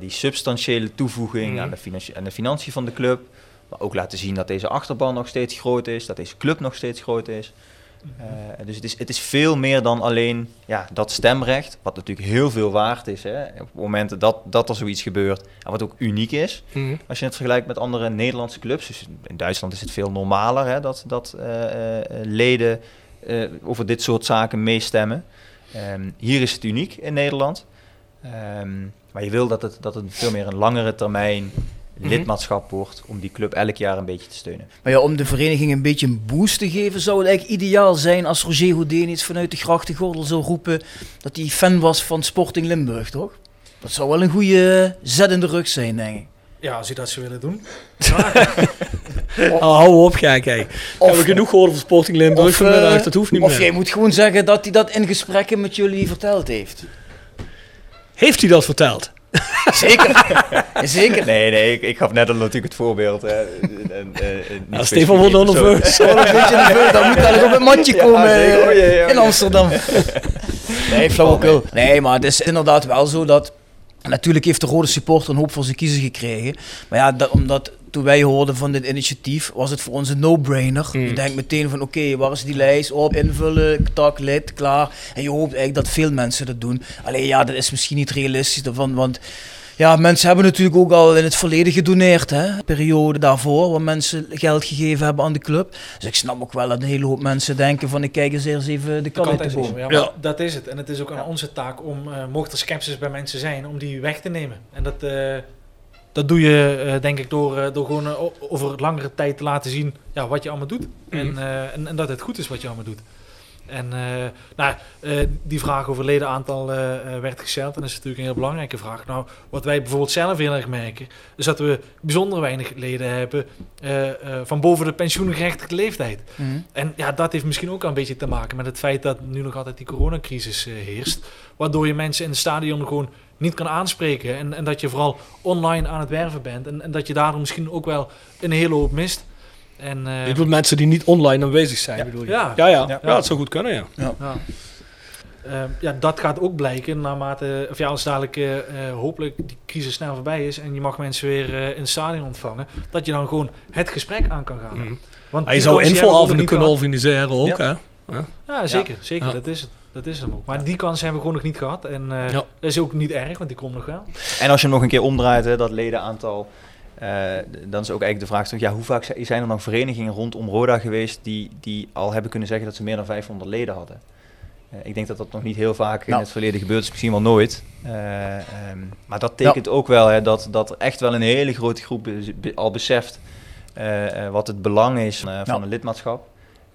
die substantiële toevoeging Mhm. aan, de aan de financiën van de club. Maar ook laten zien dat deze achterban nog steeds groot is, dat deze club nog steeds groot is. Eh, dus het is, het is veel meer dan alleen ja, dat stemrecht, wat natuurlijk heel veel waard is. Hè, op momenten dat, dat er zoiets gebeurt en wat ook uniek is. Mhm. Als je het vergelijkt met andere Nederlandse clubs, dus in Duitsland is het veel normaler hè, dat, dat eh, eh, leden over dit soort zaken meestemmen. Ehm, hier is het uniek in Nederland. Ehm, maar je wil dat het, dat het veel meer een langere termijn. Lidmaatschap wordt om die club elk jaar een beetje te steunen. Maar ja, om de vereniging een beetje een boost te geven, zou het eigenlijk ideaal zijn als Roger Houdin iets vanuit de grachtengordel zou roepen dat hij fan was van Sporting Limburg, toch? Dat zou wel een goede zet in de rug zijn, denk ik. Ja, als je dat zou willen doen. Oh, hou op, gek. Hey. Hebben we genoeg gehoord over Sporting Limburg Of, vanmiddag? eh, dat hoeft niet of meer. jij moet gewoon zeggen dat hij dat in gesprekken met jullie verteld heeft. Heeft hij dat verteld? Zeker. Zeker. Nee, nee, ik, ik gaf net al natuurlijk het voorbeeld. Hè. En, Ja, Stefan wordt persoon. nerveus. Dan moet hij nog op het matje komen eh, Oh, in. Amsterdam. Nee, flauwekul. Nee, maar het is inderdaad wel zo dat... Natuurlijk heeft de rode supporter een hoop voor zijn kiezer gekregen. Maar ja, dat, omdat toen wij hoorden van dit initiatief, was het voor ons een no-brainer. Hmm. Je denkt meteen van, oké, waar is die lijst? Op, invullen, tak, lid, klaar. En je hoopt eigenlijk dat veel mensen dat doen. Alleen ja, dat is misschien niet realistisch daarvan, want... Ja, mensen hebben natuurlijk ook al in het verleden gedoneerd, hè. De periode daarvoor, waar mensen geld gegeven hebben aan de club. Dus ik snap ook wel dat een hele hoop mensen denken van, ik kijk eens eerst even de kant uit de boom. Ja, Dat is het. En het is ook aan onze taak om, eh mocht er sceptisch bij mensen zijn, om die weg te nemen. En dat, eh, dat doe je eh, denk ik door, eh, door gewoon eh, over langere tijd te laten zien ja, wat je allemaal doet. Mhm. En, en, en dat het goed is wat je allemaal doet. En nou, die vraag over ledenaantal werd gesteld. En dat is natuurlijk een heel belangrijke vraag. Nou, wat wij bijvoorbeeld zelf heel erg merken, is dat we bijzonder weinig leden hebben van boven de pensioengerechtigde leeftijd. Mhm. En ja, dat heeft misschien ook een beetje te maken met het feit dat nu nog altijd die coronacrisis heerst. Waardoor je mensen in het stadion gewoon niet kan aanspreken. En, en dat je vooral online aan het werven bent. En, en dat je daardoor misschien ook wel een hele hoop mist. En, eh, Je bedoelt mensen die niet online aanwezig zijn, Ja. bedoel je? Ja. Ja, ja. Ja. ja. dat zou goed kunnen, ja. Ja. Ja. Ehm, ja, dat gaat ook blijken naarmate, of ja, als dadelijk eh, eh, hopelijk die crisis snel voorbij is en je mag mensen weer eh, in het stadion ontvangen, dat je dan gewoon het gesprek aan kan gaan. Mhm. Want je zou niet kunnen organiseren ook, Ja. hè? Ja. Ja, zeker. zeker Ja. Dat is het. Dat is hem ook. Maar die kans hebben we gewoon nog niet gehad. En eh, Ja. dat is ook niet erg, want die komt nog wel. En als je hem nog een keer omdraait, hè, dat ledenaantal, eh, dan is ook eigenlijk de vraag: ja, hoe vaak zi- zijn er dan verenigingen rondom Roda geweest die, die al hebben kunnen zeggen dat ze meer dan 500 leden hadden? Eh, ik denk dat dat nog niet heel vaak in Nou. het verleden gebeurd is, misschien wel nooit. Eh, ehm, maar dat tekent ook wel hè, dat, dat er echt wel een hele grote groep be- be- al beseft wat het belang is eh, van Ja. een lidmaatschap.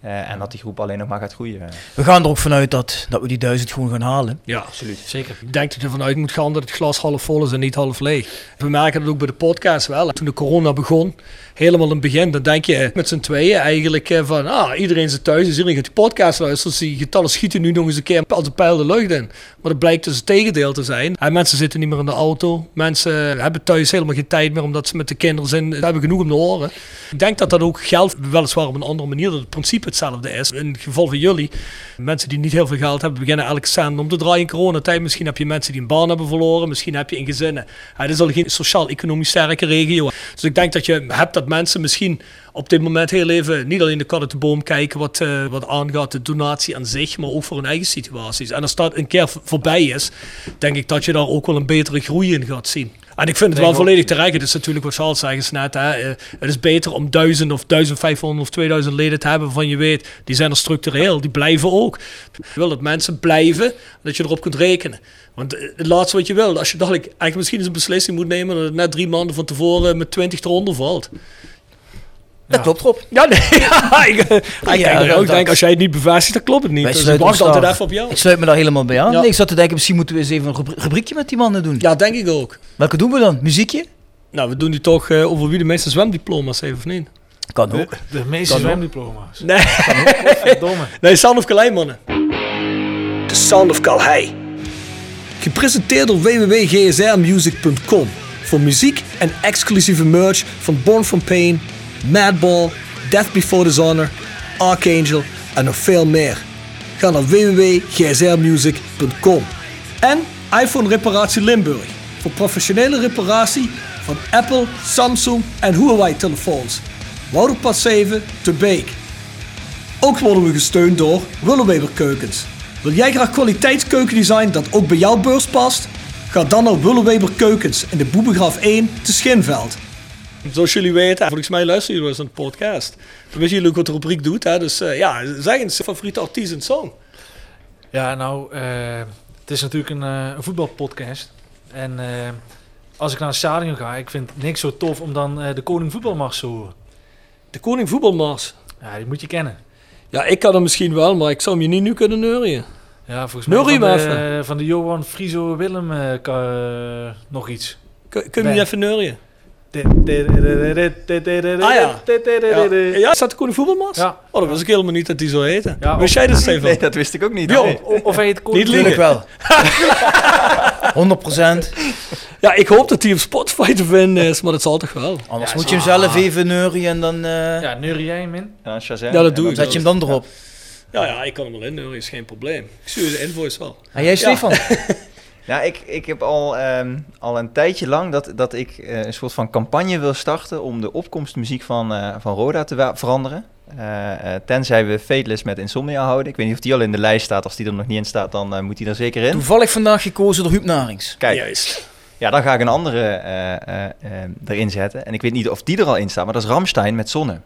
Eh, en dat die groep alleen nog maar gaat groeien. We gaan er ook vanuit dat, dat we die duizend gewoon gaan halen. Ja, Absoluut. zeker. Ik denk dat je ervan uit moet gaan dat het glas half vol is en niet half leeg. We merken dat ook bij de podcast wel. Toen de corona begon, helemaal in het begin, dan denk je met z'n tweeën eigenlijk eh, van, ah, iedereen zit thuis, dus iedereen gaat die podcast luisteren. Dus die getallen schieten nu nog eens een keer als een pijl de lucht in. Maar dat blijkt dus het tegendeel te zijn. En mensen zitten niet meer in de auto. Mensen hebben thuis helemaal geen tijd meer, omdat ze met de kinderen zijn. Ze hebben genoeg om te horen. Ik denk dat dat ook geldt, weliswaar op een andere manier, dat het principe hetzelfde is. In het geval van jullie, mensen die niet heel veel geld hebben, beginnen elke cent om te draaien in coronatijd. Misschien heb je mensen die een baan hebben verloren, misschien heb je in gezinnen. Het is al geen sociaal-economisch sterke regio. Dus ik denk dat je hebt dat mensen misschien op dit moment heel even niet alleen de kat uit de boom kijken wat, eh, wat aangaat de donatie aan zich, maar ook voor hun eigen situaties. En als dat een keer voorbij is, denk ik dat je daar ook wel een betere groei in gaat zien. En ik vind het wel volledig terecht. Het is natuurlijk wat Charles zegt net. Hè. eh, Het is beter om 1000 of 1500 of 2000 leden te hebben waarvan je weet, die zijn er structureel, die blijven ook. Je wil dat mensen blijven, dat je erop kunt rekenen. Want eh, het laatste wat je wil, als je dadelijk eigenlijk misschien eens een beslissing moet nemen dat het net drie maanden van tevoren met 20 eronder valt. Dat klopt Rob. Ja, nee. Ja, ik, ik Ja, denk, ook, als jij het niet bevestigt, dan klopt het niet. Wij Dus ik sluiten wacht ons altijd even op jou. Ik sluit me daar helemaal bij aan. Ja. Nee, ik zat te denken, misschien moeten we eens even een rubri- rubriekje met die mannen doen. Ja, denk ik ook. Welke doen we dan? Muziekje? Nou, we doen nu toch eh, over wie de meeste zwemdiploma's heeft, of niet? Kan ook. de meeste Kan ook. zwemdiploma's. Nee. Verdomme. Nee, Sound of Calais, mannen. The Sound of Calais. Gepresenteerd door www.gsrmusic.com. Voor muziek en exclusieve merch van Born From Pain, Madball, Death Before Dishonor, Archangel en nog veel meer. Ga naar www.gsrmusic.com. En iPhone Reparatie Limburg. Voor professionele reparatie van Apple, Samsung en Huawei telefoons. Wouderpad 7 te Beek. Ook worden we gesteund door Willeweber Keukens. Wil jij graag kwaliteitskeukendesign dat ook bij jouw beurs past? Ga dan naar Willeweber Keukens in de Boebegraaf 1 te Schinveld. Zoals jullie weten, volgens mij luisteren jullie wel eens de podcast. Dan weten jullie ook wat de rubriek doet. Hè? Dus eh, ja, zeg eens, favoriete artiest en song. Ja, nou, eh, het is natuurlijk een, een voetbalpodcast. En als ik naar een stadion ga, ik vind niks zo tof om dan de Koning Voetbalmars te horen. De Koning Voetbalmars. Ja, die moet je kennen. Ja, ik kan hem misschien wel, maar ik zou hem je niet nu kunnen neurien. Ja, volgens mij van de, van de Johan Friso Willem nog iets. Kun, kun je even neurien? Ah Ah ja. Ja, ja staat de Koning Voetbalmars? Ja. Oh, dat was ik helemaal niet dat die zo heette. Ja, Wist jij dat, Stefan? Nee, dat wist ik ook niet. Jo. Nee. Of hij het Koning Niet liegen. wel. 100%. Ja, ik hoop dat hij op Spotify te vinden is, maar dat zal toch wel. Anders moet je hem zelf even neurien en dan eh, Ja, neurie jij hem in? Ja, Shazam. Ja, dat doe ik. zet je hem dan erop. Ja, ja, ik kan hem wel inneuren, is geen probleem. Ik stuur de invoice wel. En jij Stefan? Ja, ik, ik heb al, ehm, al een tijdje lang dat, dat ik eh, een soort van campagne wil starten om de opkomstmuziek van, eh, van Roda te veranderen. Eh, eh, tenzij we Fateless met Insomnia houden. Ik weet niet of die al in de lijst staat. Als die er nog niet in staat, dan moet die er zeker in. Toevallig vandaag gekozen door Huub Narings. Kijk, Juist. ja, dan ga ik een andere eh, eh, eh, erin zetten. En ik weet niet of die er al in staat, maar dat is Ramstein met Zonne.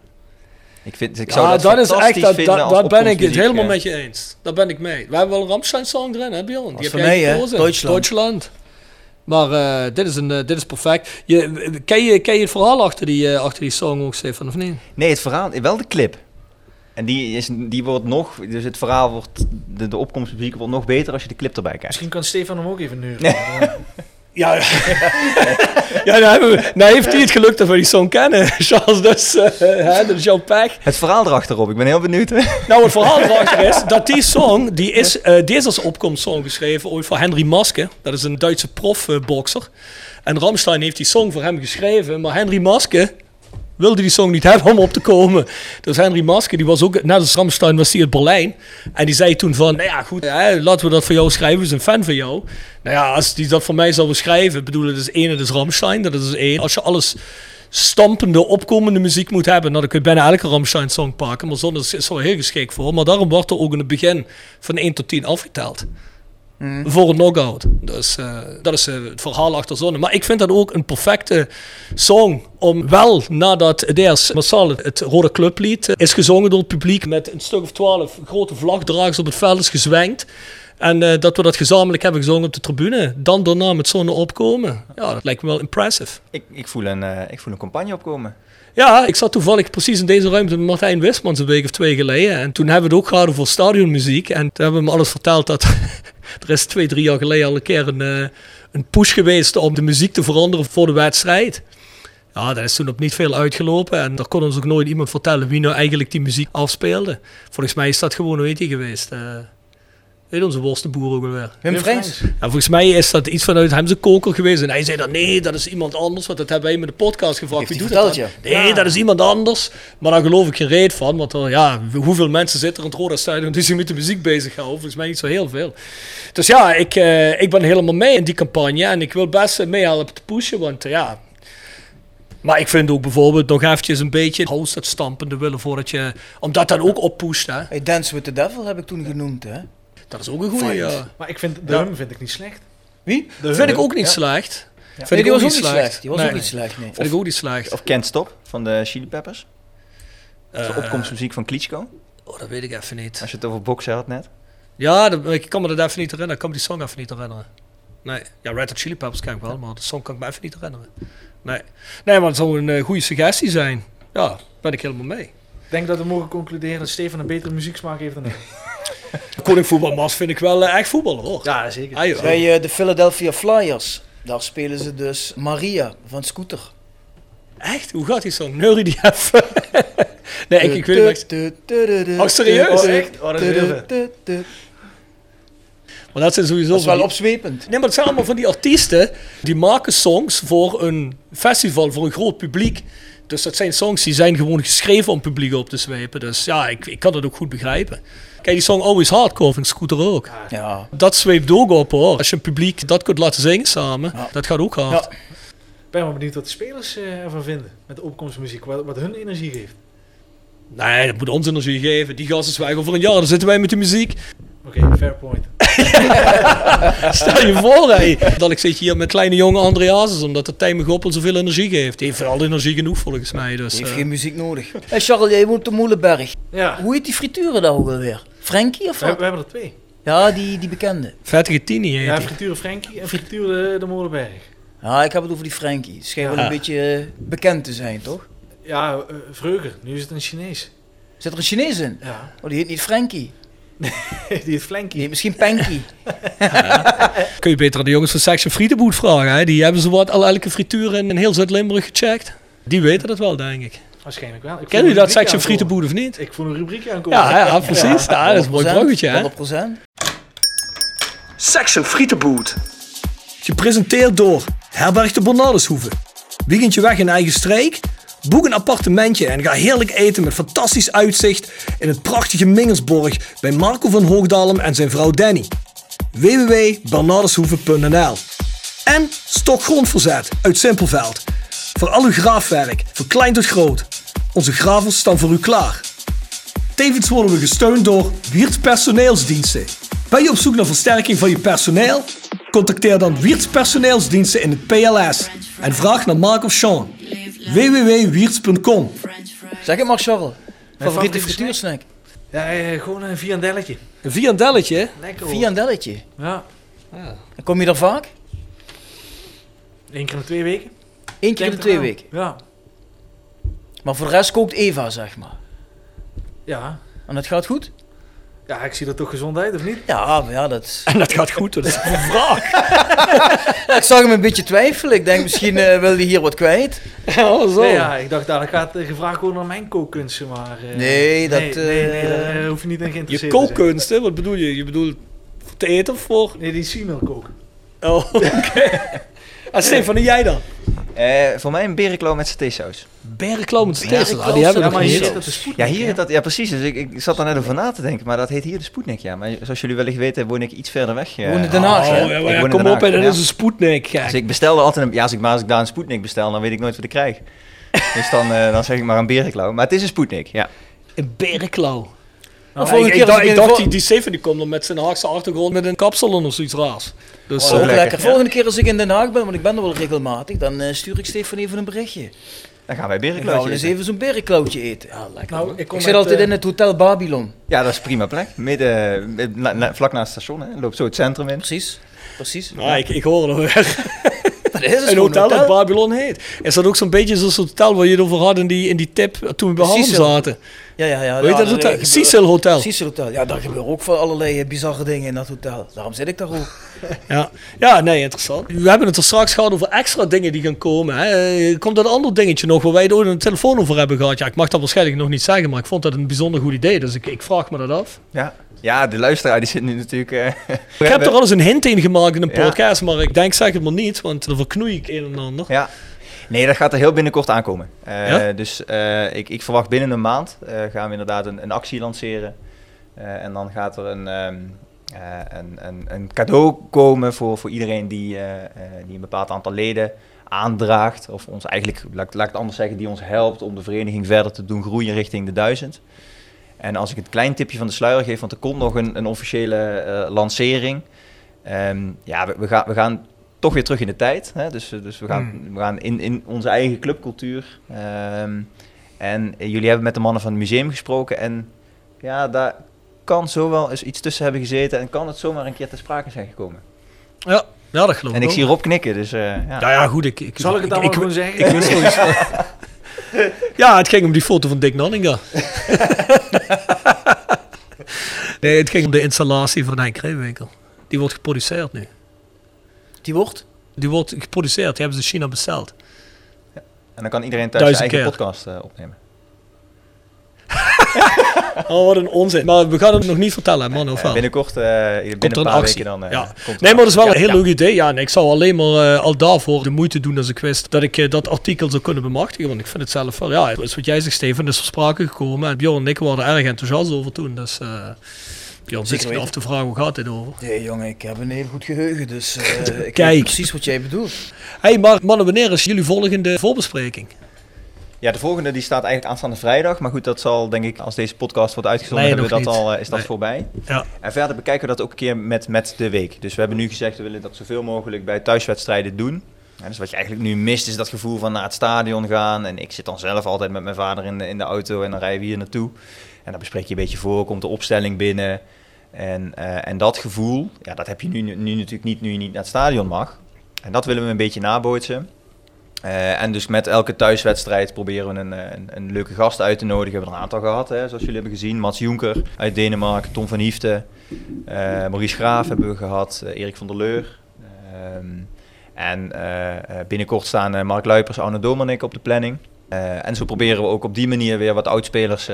Ik, vind, ik zou Ja, dat, dat is echt, dat, vinden dat, als dat ben ik het helemaal met je eens. Daar ben ik mee. We hebben wel een Ramstein-song erin, hè Bjorn? Die is heb jij mij. Duitsland. Duitsland. Maar eh, dit, is een, eh, dit is perfect. Je, ken, je, ken je het verhaal achter die, eh, achter die song ook, Stefan, of niet? Nee, het verhaal, wel de clip. En die, is, die wordt nog, dus het verhaal wordt, de, de opkomstmuziek wordt nog beter als je de clip erbij kijkt. Misschien kan Stefan hem ook even neuren. Ja, ja hebben we, nou heeft hij het geluk dat we die song kennen, Charles. Dus eh, hè, jouw pech. Het verhaal erachterop, ik ben heel benieuwd. Nou, het verhaal erachter is dat die song, die is, eh die is als opkomstsong geschreven ooit voor Henry Maske. Dat is een Duitse profbokser. en Ramstein heeft die song voor hem geschreven, maar Henry Maske wilde die song niet hebben om op te komen. Dus Henry Maske, die was ook, net als Ramstein, was hij uit Berlijn. En die zei toen van, nou ja, goed, laten we dat voor jou schrijven, we zijn fan van jou. Nou ja, als die dat voor mij zou schrijven, ik bedoel, het is één, het is Ramstein, dat is één. Als je alles stampende, opkomende muziek moet hebben, nou, dan kun je bijna elke Ramstein-song pakken. Maar zonder is er heel geschikt voor. Maar daarom wordt er ook in het begin van 1 tot 10 afgeteld. Voor een knockout. Dus eh, dat is eh, het verhaal achter zonne. Maar ik vind dat ook een perfecte song om wel nadat het eerst massaal het, Rode Clublied eh, is gezongen door het publiek met een stuk of twaalf grote vlagdragers op het veld is gezwenkt. En eh, dat we dat gezamenlijk hebben gezongen op de tribune. Dan daarna met zonne opkomen. Ja, dat lijkt me wel impressive. ik, ik, voel een, eh, ik voel een campagne opkomen. Ja, ik zat toevallig precies in deze ruimte met Martijn Wismans een week of twee geleden. En toen hebben we het ook gehad over stadionmuziek. En toen hebben we hem alles verteld dat er is twee, drie jaar geleden al een keer een, eh, een push geweest om de muziek te veranderen voor de wedstrijd. Ja, dat is toen op niet veel uitgelopen. En daar kon ons ook nooit iemand vertellen wie nou eigenlijk die muziek afspeelde. Volgens mij is dat gewoon, heet die geweest? Eh, Weet onze worstenboer ook alweer? Wim. Ja, volgens mij is dat iets vanuit hem zijn koker geweest. En hij zei dan, nee, dat is iemand anders. Want dat hebben wij met de podcast gevraagd. Wie doet dat dan? Nee, dat is iemand anders. Maar daar geloof ik geen reet van. Want er, ja, hoeveel mensen zitten er in het Roda Stadion die zich met de muziek bezighouden? Volgens mij niet zo heel veel. Dus ja, ik, eh, ik ben helemaal mee in die campagne. En ik wil best eh, meehelpen te pushen. Want eh, ja... Maar ik vind ook bijvoorbeeld nog eventjes een beetje house dat stampende willen voordat je... Omdat dat ook oppusht, hè. Hey, Dance with the Devil heb ik toen genoemd, hè? Dat is ook een goede, ja. Maar ik vind de Ja. hum vind ik niet slecht. Wie? De Vind ik ook niet Ja. slecht. Vind Nee, die ook was ook niet slecht. slecht. Die was Nee. ook niet slecht, nee. Vind ik ook niet slecht. Of Can't Stop van de Chili Peppers. De Eh, opkomstmuziek van Klitschko. Oh, dat weet ik even niet. Als je het over boksen had net. Ja, dat, ik kan me dat even niet herinneren. Ik kan me die song even niet herinneren. Nee, ja, Red Hot Chili Peppers ken ik wel, maar de song kan ik me even niet herinneren. Nee, nee maar het zou een eh, goede suggestie zijn. Ja, ben ik helemaal mee. Ik denk dat we mogen concluderen dat Stefan een betere muzieksmaak heeft dan ik. Koning Voetbalmas vind ik wel eh, echt voetballer hoor. Ja, zeker. Ah. Bij eh, de Philadelphia Flyers, daar spelen ze dus Maria van Scooter. Echt? Hoe gaat die song? Neurie die even. nee, ik, ik weet het niet. Oh, serieus? Oh, echt? Oh, dat is heel. Maar dat zijn sowieso Dat is van wel die- opzwepend. Nee, maar het zijn allemaal van die artiesten die maken songs voor een festival, voor een groot publiek. Dus dat zijn songs die zijn gewoon geschreven om publiek op te zwepen. Dus ja, ik, ik kan dat ook goed begrijpen. Kijk, die song Always Hardcore vind ik Scooter ook. Ja. Dat zweept ook op hoor. Als je een publiek dat kunt laten zingen samen, Ja. dat gaat ook hard. Ja. Ik ben wel benieuwd wat de spelers eh, ervan vinden. Met de opkomstmuziek. Wat, wat hun energie geeft. Nee, dat moet ons energie geven. Die gasten zwijgen over een jaar, dan zitten wij met de muziek. Oké, fair point. Stel je voor. Dat ik zit hier met kleine jonge Andreas, omdat de Tijmen Goppel zoveel energie geeft. Die heeft wel energie genoeg volgens mij. Dus, Die heeft eh, geen muziek nodig. Hey Charles, jij woont op Moelenberg. Ja, Hoe heet die frituren daar ook alweer? Frankie of we, wat? we hebben er twee. Ja, die, die bekende. Vettige Tini heet Ja, frituur Frankie en frituur de, de Molenberg. Ja, ik heb het over die Frankie. Die schijnt wel een beetje eh, bekend te zijn, toch? Ja, eh Vreuger. Nu is het een Chinees. Zit er een Chinees in? Ja, Oh, die heet niet Frankie. Die heet Die Flanky. heet misschien Panky. Kun je beter aan de jongens van Section Friedenboot vragen. Hè? Die hebben zo wat al elke frituur in, in heel Zuid-Limburg gecheckt. Die weten dat wel, denk ik. Waarschijnlijk wel. Ik een jullie dat Section. Friedenboot of niet? Ik voel een rubriekje aankomen. Ja, ja, precies. Ja, dat is een mooi 100%, bruggetje, hè? 100%. Section Frietenboot. Gepresenteerd door Herberg de Bernardeshoeve. Weekendje weg in eigen streek? Boek een appartementje en ga heerlijk eten met fantastisch uitzicht in het prachtige Mingersborg bij Marco van Hoogdalem en zijn vrouw Danny. www.bernardeshoeve.nl En Stok Grondverzet uit Simpelveld. Voor al uw graafwerk, van klein tot groot. Onze gravels staan voor u klaar. Tevens worden we gesteund door Wiert Personeelsdiensten. Ben je op zoek naar versterking van je personeel? Contacteer dan Wiert Personeelsdiensten in het PLS en vraag naar Mark of Sean. www.wierts.com Zeg het maar, Charles. Favoriete frituursnack? Ja, eh, gewoon een viandelletje. Een viandelletje? Lekker hoor. Viandelletje. Ja, En kom je daar vaak? één keer in de twee weken. Eén keer in de Denk twee eraan. weken. Ja. Maar voor de rest kookt Eva, zeg maar. Ja. En dat gaat goed? Ja, ik zie er toch gezond uit, of niet? Ja, maar ja, dat... En dat gaat goed, dat is een vraag. Ja, ik zag hem een beetje twijfelen. Ik denk, misschien eh, wil hij hier wat kwijt. Ja, zo. Nee, ja, ik dacht, daar gaat eh, gevraagd worden naar mijn kookkunsten, maar... eh, Nee, dat, Nee, nee, nee, eh, daar hoef je niet in Je geïnteresseerd te zijn. kookkunsten, wat bedoel je? Je bedoelt voor te eten of voor? Nee, die Siemel koken. Oh, oké. En Stefan, en jij dan? Eh, voor mij een berenklauw met satésaus. Berenklauw met steeds. Ah, die hebben Ja, we maar nog hier niet. Ja, dat, ja precies. Dus ik, ik zat er net over na te denken, maar dat heet hier de Sputnik, ja. Maar zoals jullie wellicht weten, woon ik iets verder weg. eh. Woon in Den Haag, Oh, ja, kom op, Haag, dat is een Sputnik. Dus ik bestelde altijd een, ja, als ik, maar als ik daar een Sputnik bestel, dan weet ik nooit wat ik krijg. dus dan, eh, dan zeg ik maar een berenklauw. Maar het is een Sputnik, ja. Een berenklauw. Nou, ik, volgende ik keer dacht, ik dacht die, die Stefan die komt dan met zijn Haagse achtergrond met een kapsel of zoiets raars. Dus, Oh, ook lekker. lekker. Volgende keer als ik in Den Haag ben, want ik ben er wel regelmatig, dan eh, stuur ik Stefan even een berichtje. Dan gaan wij Dan gaan berenklauwtje we eens even zo'n berenklauwtje eten. ja, lekker. Nou, ik kom Ik zit met, altijd eh, in het Hotel Babylon. Ja, dat is een prima plek. Midden, eh, na- na- vlak naast het station, hè. Loopt zo het centrum in. Precies. Precies. Nou, ik, ik hoor het alweer. Dat is het Een hotel dat Babylon heet. Is dat ook zo'n beetje zo'n hotel waar je het over had in die, in die tip toen we bij Cecil. zaten? Ja, ja, ja. Heet ja, dat hotel? gebeuren- Cecil Hotel. Cecil Hotel. Ja, daar gebeuren ook van allerlei eh, bizarre dingen in dat hotel. Daarom zit ik daar ook. Ja. ja, nee, interessant. We hebben het er straks gehad over extra dingen die gaan komen. Hè. Eh, Komt dat een ander dingetje nog waar wij het ooit een telefoon over hebben gehad? Ja, ik mag dat waarschijnlijk nog niet zeggen, maar ik vond dat een bijzonder goed idee. Dus ik, ik vraag me dat af. Ja. Ja, de luisteraar die zit nu natuurlijk... eh, Ik heb er al eens een hint in gemaakt in een Ja. podcast, maar ik denk zeg het maar niet, want dan verknoei ik een en ander. Ja. Nee, dat gaat er heel binnenkort aankomen. Eh, Ja? Dus eh, ik, ik verwacht binnen een maand gaan we inderdaad een, een actie lanceren. En dan gaat er een, ehm, eh, een, een, een cadeau komen voor, voor iedereen die, die een bepaald aantal leden aandraagt. Of ons eigenlijk, laat, laat ik het anders zeggen, die ons helpt om de vereniging verder te doen groeien richting de duizend. En als ik het klein tipje van de sluier geef, want er komt nog een, een officiële eh, lancering. Ehm, ja, we, we, gaan, we gaan toch weer terug in de tijd. Hè? Dus, eh, dus we gaan, we gaan in, in onze eigen clubcultuur. Ehm, en eh, jullie hebben met de mannen van het museum gesproken. En ja, daar kan zo wel eens iets tussen hebben gezeten. En kan het zomaar een keer ter sprake zijn gekomen. Ja, ja dat geloof En ik ik zie. Rob knikken, dus eh, ja. Ja, ja, goed. Ik, ik, Zal ik het dan ik, wel ik, gewoon zeggen? Ik, van- ja, het ging om die foto van Dick Nanninga. nee, het ging om de installatie van Henk Reewinkel. Die wordt geproduceerd nu. Die wordt? Die wordt geproduceerd, die hebben ze in China besteld. En dan kan iedereen thuis zijn eigen keer. podcast eh, opnemen. Oh, wat een onzin. Maar we gaan het nog niet vertellen, man, of wel? binnenkort, eh, binnen Komt er een paar actie. weken dan... eh, ja. komt er Nee, maar dat is wel een heel Ja. leuk idee. Ja, en ik zou alleen maar eh, al daarvoor de moeite doen als ik wist dat ik dat artikel zou kunnen bemachtigen. Want ik vind het zelf wel, ja, is wat jij zegt, Steven, is ter sprake gekomen. En Bjorn en ik waren er erg enthousiast over toen. Dus uh, Bjorn zit zich weten. af te vragen, hoe gaat dit over? Nee, jongen, ik heb een heel goed geheugen, dus eh, ik Kijk. weet precies wat jij bedoelt. hey, maar mannen, wanneer is jullie volgende voorbespreking? Ja, de volgende die staat eigenlijk aanstaande vrijdag. Maar goed, dat zal denk ik, als deze podcast wordt uitgezonden, Nee, hebben we dat niet. al, eh, is dat Nee. voorbij. Ja. En verder bekijken we dat ook een keer met, met de week. Dus we hebben nu gezegd, we willen dat zoveel mogelijk bij thuiswedstrijden doen. Ja, dus wat je eigenlijk nu mist, is dat gevoel van naar het stadion gaan. En ik zit dan zelf altijd met mijn vader in de, in de auto en dan rijden we hier naartoe. En dan bespreek je een beetje voor, komt de opstelling binnen. En, eh, en dat gevoel, ja, dat heb je nu, nu natuurlijk niet, nu je niet naar het stadion mag. En dat willen we een beetje nabootsen. Eh, en dus met elke thuiswedstrijd proberen we een, eh, een, een leuke gast uit te nodigen. We hebben er een aantal gehad, hè, zoals jullie hebben gezien. Mats Jonker uit Denemarken, Tom van Hiefte, eh, Maurice Graaf hebben we gehad, eh, Erik van der Leur. Ehm, en binnenkort staan Mark Luipers, Arno Domanik op de planning. En zo proberen we ook op die manier weer wat oudspelers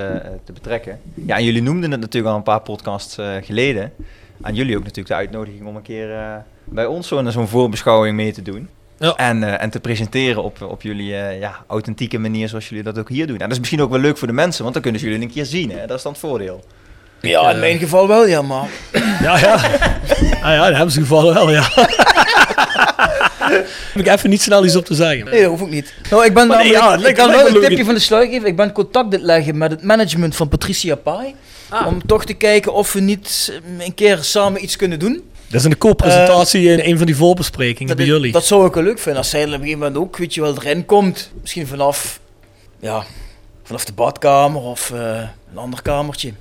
te betrekken. Ja, en jullie noemden het natuurlijk al een paar podcasts geleden. Aan jullie ook natuurlijk de uitnodiging om een keer bij ons zo'n voorbeschouwing mee te doen. Ja. En, eh, en te presenteren op, op jullie eh, ja, authentieke manier zoals jullie dat ook hier doen. En dat is misschien ook wel leuk voor de mensen, want dan kunnen ze jullie een keer zien. Hè? Dat is dan het voordeel. Ja, in mijn geval wel, ja, maar... Ja, ja. ah, ja, dat hebben ze gevallen wel, ja. Heb ik even niet snel iets op te zeggen. Nee, dat hoef ik niet. Nou, ik ben Maar nee, namelijk- ja, het ik kan wel een tipje van de sluier geven. Ik ben contact het leggen met het management van Patricia Pai. Om toch te kijken of we niet een keer samen iets kunnen doen. Dat is een co-presentatie in een van die voorbesprekingen Dat, bij is- jullie. dat zou ik wel leuk vinden. Als zij er op een gegeven moment ook, weet je wel, erin komt. Misschien vanaf, ja, vanaf de badkamer of eh, een ander kamertje.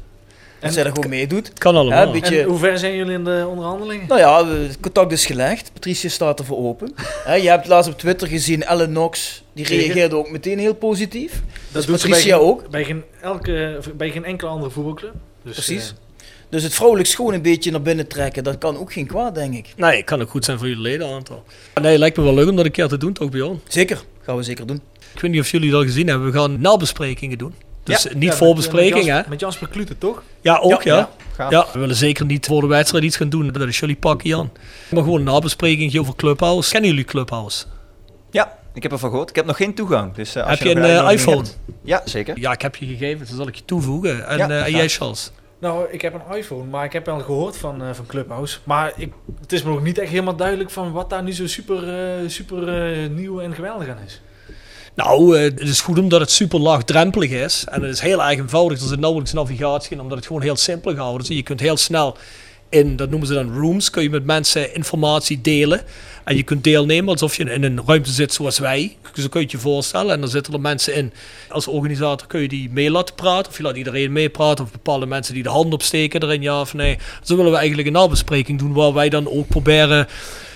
Dat zij er gewoon meedoet. Kan allemaal. Ja, een beetje, En hoe ver zijn jullie in de onderhandelingen? nou ja, het contact is gelegd. Patricia staat ervoor open. Hè, je hebt laatst op Twitter gezien, Ellen Knox, die reageerde ook meteen heel positief. Dat Dus doet Patricia bij geen, ook. Bij geen, elke, bij geen enkele andere voetbalclub. Dus, Precies. eh, Dus het vrouwelijk schoon een beetje naar binnen trekken, dat kan ook geen kwaad, denk ik. Nee, het kan ook goed zijn voor jullie ledenaantal. Nee, lijkt me wel leuk om dat een keer te doen, toch Bjorn? Zeker, gaan we zeker doen. Ik weet niet of jullie dat gezien hebben. We gaan nabesprekingen doen. Dus Ja. niet ja, met- voorbespreking, met hè? Jasper- Met Jasper Klute, toch? Ja, ook, ja. Ja, we willen zeker niet voor de wedstrijd iets gaan doen. Dat is jullie pakje aan. Maar gewoon een nabespreking over Clubhouse. Kennen jullie Clubhouse? Ja, ik heb ervan gehoord. Ik heb nog geen toegang. Dus, eh, als Heb je een eh, iPhone? hebt- Ja, zeker. Ja, ik heb je gegeven. Dan zal ik je toevoegen. En, Ja, eh, en graag. jij, Charles? Nou, ik heb een iPhone, maar ik heb wel gehoord van, eh, van Clubhouse. Maar ik, het is me nog niet echt helemaal duidelijk van wat daar nu zo super, eh, super eh, nieuw en geweldig aan is. Nou, het is goed omdat het super laagdrempelig is. En het is heel erg eenvoudig. Er zit nauwelijks navigatie in, omdat het gewoon heel simpel gehouden is. Je kunt heel snel in, dat noemen ze dan rooms, kun je met mensen informatie delen. En je kunt deelnemen alsof je in een ruimte zit zoals wij. Zo kun je je voorstellen. En dan zitten er mensen in. Als organisator kun je die mee laten praten. Of je laat iedereen meepraten. Of bepaalde mensen die de hand opsteken erin, ja of nee. Zo willen we eigenlijk een nabespreking doen waar wij dan ook proberen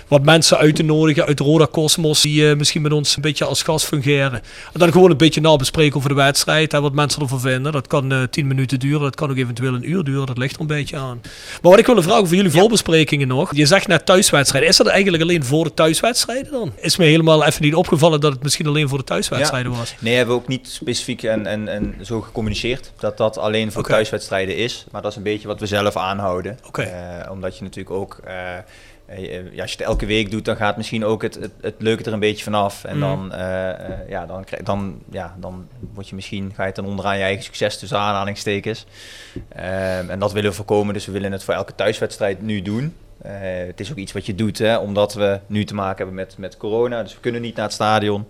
wat mensen uit te nodigen uit Roda Cosmos die eh, misschien met ons een beetje als gast fungeren. En dan gewoon een beetje nabespreken over de wedstrijd en wat mensen ervan vinden. Dat kan eh 10 minuten duren, dat kan ook eventueel een uur duren, dat ligt er een beetje aan. Maar wat ik wilde vragen voor jullie voorbesprekingen nog. Je zegt net thuiswedstrijden. Is dat eigenlijk alleen voor de thuiswedstrijden dan? Is me helemaal even niet opgevallen dat het misschien alleen voor de thuiswedstrijden Ja. was. Nee, hebben we ook niet specifiek en, en, en zo gecommuniceerd dat dat alleen voor thuiswedstrijden is. Maar dat is een beetje wat we zelf aanhouden. Oké. Eh, omdat je natuurlijk ook, ja, als je het elke week doet, dan gaat misschien ook het, het, het leuke er een beetje vanaf. En Mhm. dan, eh, eh, ja, dan, krijg- dan, ja, dan word je misschien, ga je dan onderaan je eigen succes tussen aanhalingstekens. Ehm, en dat willen we voorkomen, dus we willen het voor elke thuiswedstrijd nu doen. Eh, het is ook iets wat je doet, hè, omdat we nu te maken hebben met, met corona. Dus we kunnen niet naar het stadion.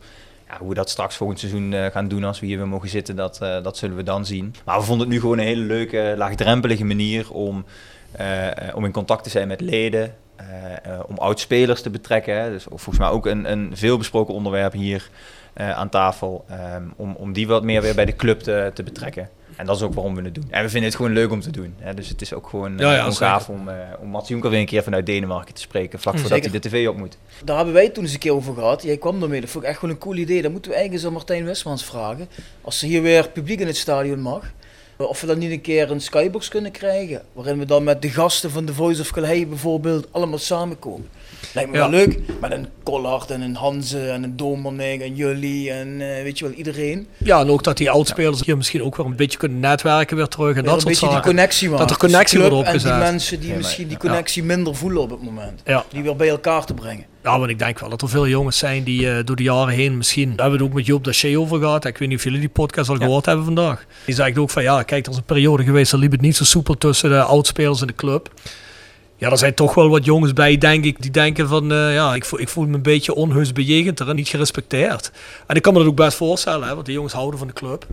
Ja, hoe we dat straks volgend seizoen eh, gaan doen als we hier weer mogen zitten, dat, eh, dat zullen we dan zien. Maar we vonden het nu gewoon een hele leuke, laagdrempelige manier om, eh, eh, om in contact te zijn met leden. Eh, eh, om oud-spelers te betrekken. Hè. Dus volgens mij ook een, een veelbesproken onderwerp hier eh, aan tafel. ehm, om, om die wat meer weer bij de club te, te betrekken. En dat is ook waarom we het doen. En we vinden het gewoon leuk om te doen. Hè. Dus het is ook gewoon, Ja, ja, gewoon zeker. gaaf om, om Mats Jonker weer een keer vanuit Denemarken te spreken. Vlak Mm, voordat zeker. hij de tv op moet. Daar hebben wij het toen eens een keer over gehad. Jij kwam ermee. Dat vond ik echt wel een cool idee. Dat moeten we eigenlijk eens aan Martijn Westmans vragen. Als er hier weer publiek in het stadion mag. Of we dan niet een keer een skybox kunnen krijgen. Waarin we dan met de gasten van The Voice of Calais bijvoorbeeld allemaal samenkomen. Lijkt me Ja. wel leuk. Met een Collard en een Hanze en een Domerning en jullie en eh, weet je wel, iedereen. Ja, en ook dat die oudspelers hier misschien ook weer een beetje kunnen netwerken weer terug en Weer dat een soort beetje die zaken. connectie maken. Dat er connectie wordt club En opgezet. die mensen die misschien die ja. connectie minder voelen op het moment. Ja. Die weer bij elkaar te brengen. Ja, want ik denk wel dat er veel jongens zijn die eh, door de jaren heen misschien... Daar hebben we het ook met Joop Daché over gehad. Ik weet niet of jullie die podcast al gehoord hebben vandaag. Die zegt ook van ja, kijk, er is een periode geweest... dat liep het niet zo soepel tussen de oudspelers en de club. Ja, er zijn toch wel wat jongens bij, denk ik, die denken van... eh, ja, ik voel, ik voel me een beetje onheus bejegend en niet gerespecteerd. En ik kan me dat ook best voorstellen, hè, want die jongens houden van de club.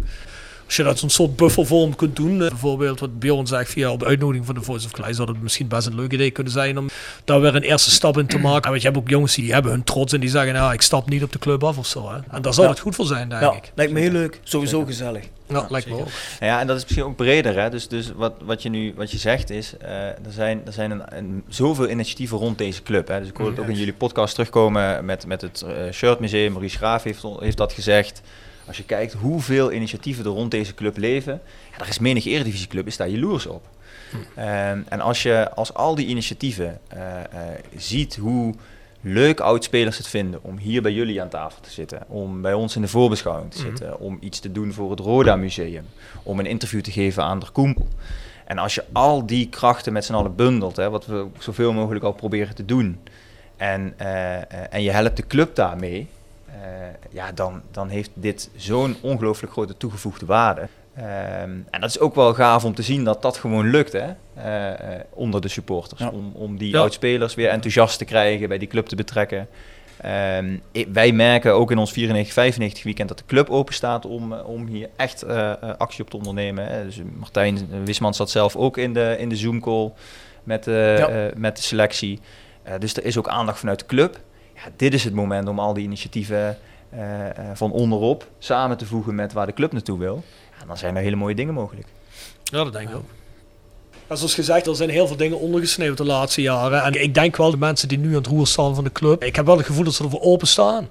Als je dat zo'n soort buffervorm kunt doen, eh, bijvoorbeeld wat Bjorn zegt via op uitnodiging van de Voice of Clay, zou dat misschien best een leuk idee kunnen zijn om daar weer een eerste stap in te maken. Want je hebt ook jongens die hebben hun trots en die zeggen, nou, ik stap niet op de club af of zo. Hè. En daar zou Ja. het goed voor zijn, denk Ja, ik. lijkt me heel leuk. Sowieso gezellig. Ja, lijkt me ook. Nou Ja, en dat is misschien ook breder. Hè? Dus, dus wat, wat je nu wat je zegt is, eh, er zijn, er zijn een, een, zoveel initiatieven rond deze club. Hè? Dus ik hoorde het ook in jullie podcast terugkomen met, met het eh, Shirt Museum. Maurice Graaf heeft, heeft dat gezegd. Als je kijkt hoeveel initiatieven er rond deze club leven, ja, er is menig eredivisieclub, is daar jaloers op. Ehm, en als je als al die initiatieven eh, eh, ziet hoe leuk oud-spelers het vinden om hier bij jullie aan tafel te zitten, om bij ons in de voorbeschouwing te Mhm. zitten, om iets te doen voor het Roda Museum, om een interview te geven aan der Koempel. En als je al die krachten met z'n allen bundelt, hè, wat we zoveel mogelijk al proberen te doen, en, eh, en je helpt de club daarmee, ja, dan, dan heeft dit zo'n ongelooflijk grote toegevoegde waarde. Ehm, en dat is ook wel gaaf om te zien dat dat gewoon lukt hè? eh, eh, onder de supporters. Ja. Om, om die Ja. oud-spelers weer enthousiast te krijgen, bij die club te betrekken. Ehm, wij merken ook in ons 94-95 weekend dat de club open staat om, eh, om hier echt eh, eh, actie op te ondernemen. Hè. Dus Martijn eh, Wisman zat zelf ook in de, in de Zoom-call met, eh, Ja. eh, met de selectie. Eh, dus er is ook aandacht vanuit de club. Ja, dit is het moment om al die initiatieven eh, eh, van onderop samen te voegen met waar de club naartoe wil. Ja, dan zijn er hele mooie dingen mogelijk. Ja, dat denk ik ook. Ja, zoals gezegd, er zijn heel veel dingen ondergesneeuwd de laatste jaren. En ik denk wel de mensen die nu aan het roer staan van de club. Ik heb wel het gevoel dat ze ervoor openstaan.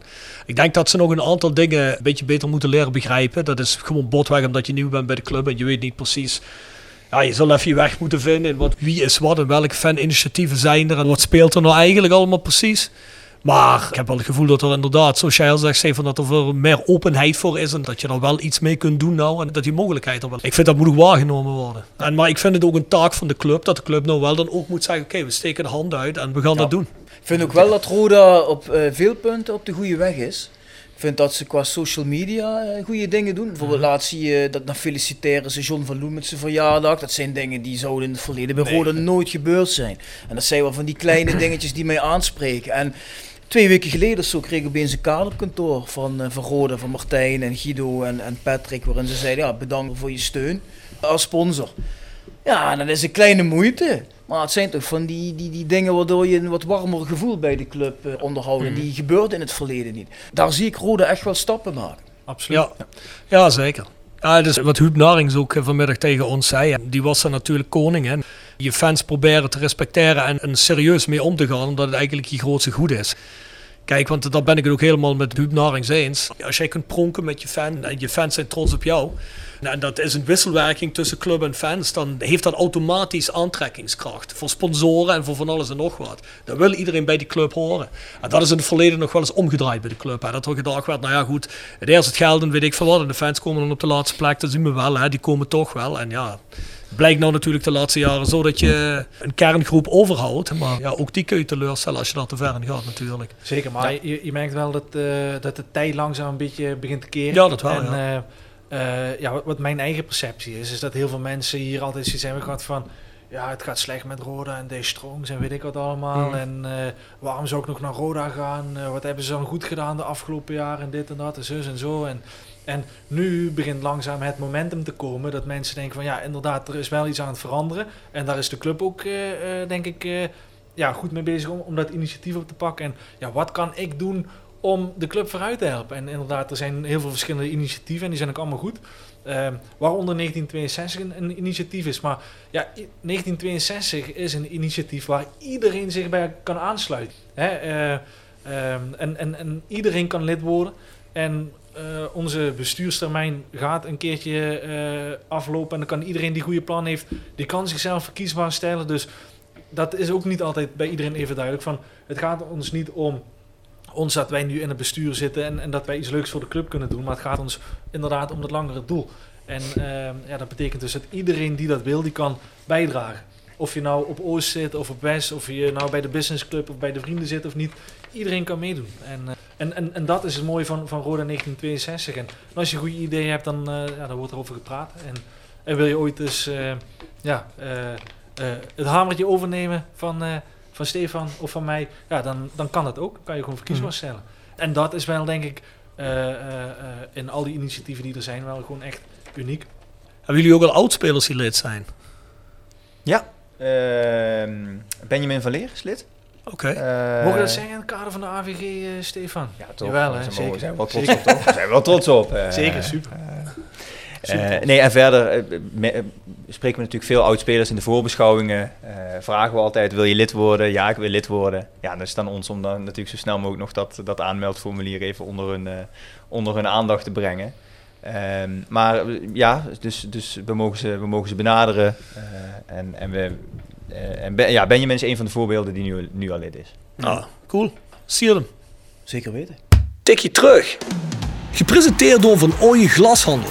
Ik denk dat ze nog een aantal dingen een beetje beter moeten leren begrijpen. Dat is gewoon botweg omdat je nieuw bent bij de club en je weet niet precies. Ja, je zal even je weg moeten vinden in wat, wie is wat en welke faninitiatieven zijn er en wat speelt er nou eigenlijk allemaal precies. Maar ik heb wel het gevoel dat er inderdaad, zoals jij al zegt, Stefan, dat er veel meer openheid voor is. En dat je er wel iets mee kunt doen nou. En dat die mogelijkheid er wel Ik vind dat moet ook waargenomen worden. En, maar ik vind het ook een taak van de club. Dat de club nou wel dan ook moet zeggen, oké, we steken de hand uit en we gaan Ja. dat doen. Ik vind ook wel dat Roda op eh, veel punten op de goede weg is. Ik vind dat ze qua social media eh, goede dingen doen. Bijvoorbeeld laatst zie je dat dan feliciteren ze John van Loen met zijn verjaardag. Dat zijn dingen die zouden in het verleden bij Roda nooit gebeurd zijn. En dat zijn wel van die kleine dingetjes die mij aanspreken. En twee weken geleden of zo kreeg ik opeens een kaart op kantoor van, eh, van Roda, van Martijn en Guido en, en Patrick. Waarin ze zeiden, ja, bedankt voor je steun als sponsor. Ja, dat is een kleine moeite. Maar het zijn toch van die, die, die dingen waardoor je een wat warmer gevoel bij de club eh, onderhoudt. En Die gebeurde in het verleden niet. Daar zie ik Roda echt wel stappen maken. Absoluut. Ja, ja zeker. Ja, dus wat Huub Narings ook eh, vanmiddag tegen ons zei, die was er natuurlijk koning. Hè. Je fans proberen te respecteren en, en serieus mee om te gaan, omdat het eigenlijk je grootste goed is. Kijk, want daar ben ik het ook helemaal met Huub Narings eens. Als jij kunt pronken met je fan en je fans zijn trots op jou, en dat is een wisselwerking tussen club en fans, dan heeft dat automatisch aantrekkingskracht voor sponsoren en voor van alles en nog wat. Dat wil iedereen bij die club horen. En dat is in het verleden nog wel eens omgedraaid bij de club. Hè. Dat er gedacht werd, nou ja goed, het eerst het geld en weet ik veel wat. En de fans komen dan op de laatste plek, dat zien we wel. Hè. Die komen toch wel. En ja, blijkt nou natuurlijk de laatste jaren zo dat je een kerngroep overhoudt. Maar ja, ook die kun je teleurstellen als je daar te ver in gaat natuurlijk. Zeker, maar je, je merkt wel dat, eh, dat de tijd langzaam een beetje begint te keren. Ja, dat wel, En, ja. eh, eh, ja, wat, wat mijn eigen perceptie is, is dat heel veel mensen hier altijd zoiets hebben gehad van... Ja, het gaat slecht met Roda en deze Strongs en weet ik wat allemaal. Mm. En eh, waarom zou ik nog naar Roda gaan? Eh, wat hebben ze dan goed gedaan de afgelopen jaren en dit en dat en zus en zo. En, en nu begint langzaam het momentum te komen dat mensen denken van... Ja, inderdaad, er is wel iets aan het veranderen. En daar is de club ook, denk ik, ja, goed mee bezig om, om dat initiatief op te pakken. En ja, wat kan ik doen om de club vooruit te helpen? En inderdaad, er zijn heel veel verschillende initiatieven en die zijn ook allemaal goed. Ehm, waaronder 1962 een, initiatief is. Maar ja, i- 1962 is een initiatief waar iedereen zich bij kan aansluiten. Hè? eh, ehm, en, en, en iedereen kan lid worden. En eh, onze bestuurstermijn gaat een keertje eh, aflopen. En dan kan iedereen die goede plan heeft, die kan zichzelf verkiesbaar stellen. Dus dat is ook niet altijd bij iedereen even duidelijk. Van, het gaat ons niet om ons dat wij nu in het bestuur zitten en, en dat wij iets leuks voor de club kunnen doen. Maar het gaat ons inderdaad om het langere doel. En ehm, ja, dat betekent dus dat iedereen die dat wil, die kan bijdragen. Of je nou op Oost zit of op West, of je nou bij de business club of bij de vrienden zit of niet. Iedereen kan meedoen. En, eh, en, en, dat is het mooie van, van Roda 1962. En als je een goede idee hebt, dan, eh, ja, dan wordt er over gepraat. En, en wil je ooit eh, ja, het hamertje overnemen van, van Stefan of van mij, ja, dan, dan kan dat ook. Dan kan je gewoon verkiesbaar stellen. En dat is wel, denk ik, eh, eh, eh, in al die initiatieven die er zijn, wel gewoon echt uniek. Hebben jullie ook al oudspelers die lid zijn? Ja. Ehm, Benjamin van Leer is lid. Oké. Mogen we dat zeggen in het kader van de AVG, eh, Stefan? Ja, toch. Jawel, hè? zijn we- Zeker. zijn we wel trots Zeker. op, toch? Daar zijn we wel trots op. Zeker, super. Eh, nee, en verder eh, me- eh, spreken we natuurlijk veel oudspelers in de voorbeschouwingen. Eh, vragen we altijd, wil je lid worden? Ja, ik wil lid worden. Ja, dan is het aan ons om dan natuurlijk zo snel mogelijk nog dat, dat aanmeldformulier even onder hun, eh, onder hun aandacht te brengen. Ehm, maar ja, dus, dus we, mogen ze, we mogen ze benaderen. eh, en en, we, en ben, ja, Benjamin is een van de voorbeelden die nu, nu al lid is. Ah, cool. Sier hem. Zeker weten. Tikje terug. Gepresenteerd door Van Ooyen Glashandel.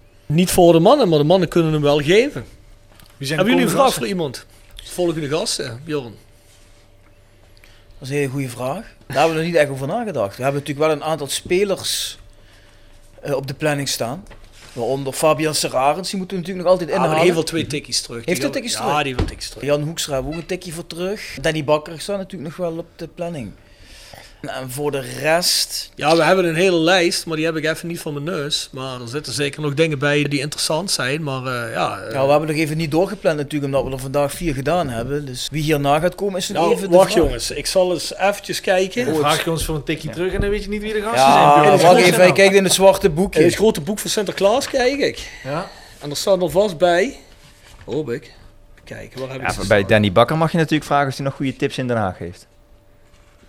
Niet voor de mannen, maar de mannen kunnen hem wel geven. Wie zijn Hebben jullie een vraag voor iemand? Volgende gast, eh, Bjorn. Dat is een hele goede vraag. Daar hebben we nog niet echt over nagedacht. We hebben natuurlijk wel een aantal spelers eh, op de planning staan. Waaronder Fabian Serarens, die moeten we natuurlijk nog altijd Ah, maar inhalen. die heeft wel twee tikkies terug. Heeft Die hij tikkies Ja, terug? die heeft wel tikkies terug. Jan Hoekstra hebben we ook een tikje voor terug. Danny Bakker staat natuurlijk nog wel op de planning. En voor de rest... Ja, we hebben een hele lijst, maar die heb ik even niet van mijn neus. Maar er zitten zeker nog dingen bij die interessant zijn. Maar eh, ja, eh, Ja, we hebben nog even niet doorgepland natuurlijk, omdat we er vandaag vier gedaan hebben. Dus wie hierna gaat komen is nog nou, even de wacht vraag. jongens. Ik zal eens eventjes kijken. Dan vraag je ons voor een tikje terug en dan weet je niet wie de gasten Ja, zijn. wacht Björn. even, hij kijkt in het zwarte In boekje. het grote boek van Sinterklaas kijk ik. Ja. En er staat alvast bij... Hoop ik. Kijken, waar heb ik Ja, ze bij staan? Danny Bakker mag je natuurlijk vragen of hij nog goede tips in Den Haag heeft.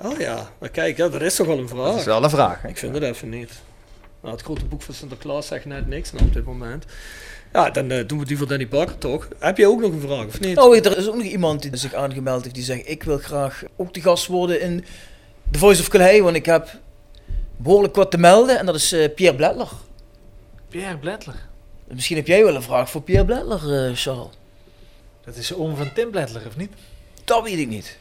Oh ja, maar kijk, ja, dat is toch wel een vraag. Dat is wel een vraag. Hè? Ik vind het even niet. Nou, het grote boek van Sinterklaas zegt net niks nou, op dit moment. Ja, dan eh, doen we die voor Danny Bakker toch. Heb je ook nog een vraag of niet? Oh, er is ook nog iemand die zich aangemeld heeft die zegt: Ik wil graag ook de gast worden in The Voice of Calais, want ik heb behoorlijk wat te melden. En dat is eh, Pierre Bledler. Pierre Bledler. Misschien heb jij wel een vraag voor Pierre Bledler, eh, Charles. Dat is de oom van Tim Bledler, of niet? Dat weet ik niet.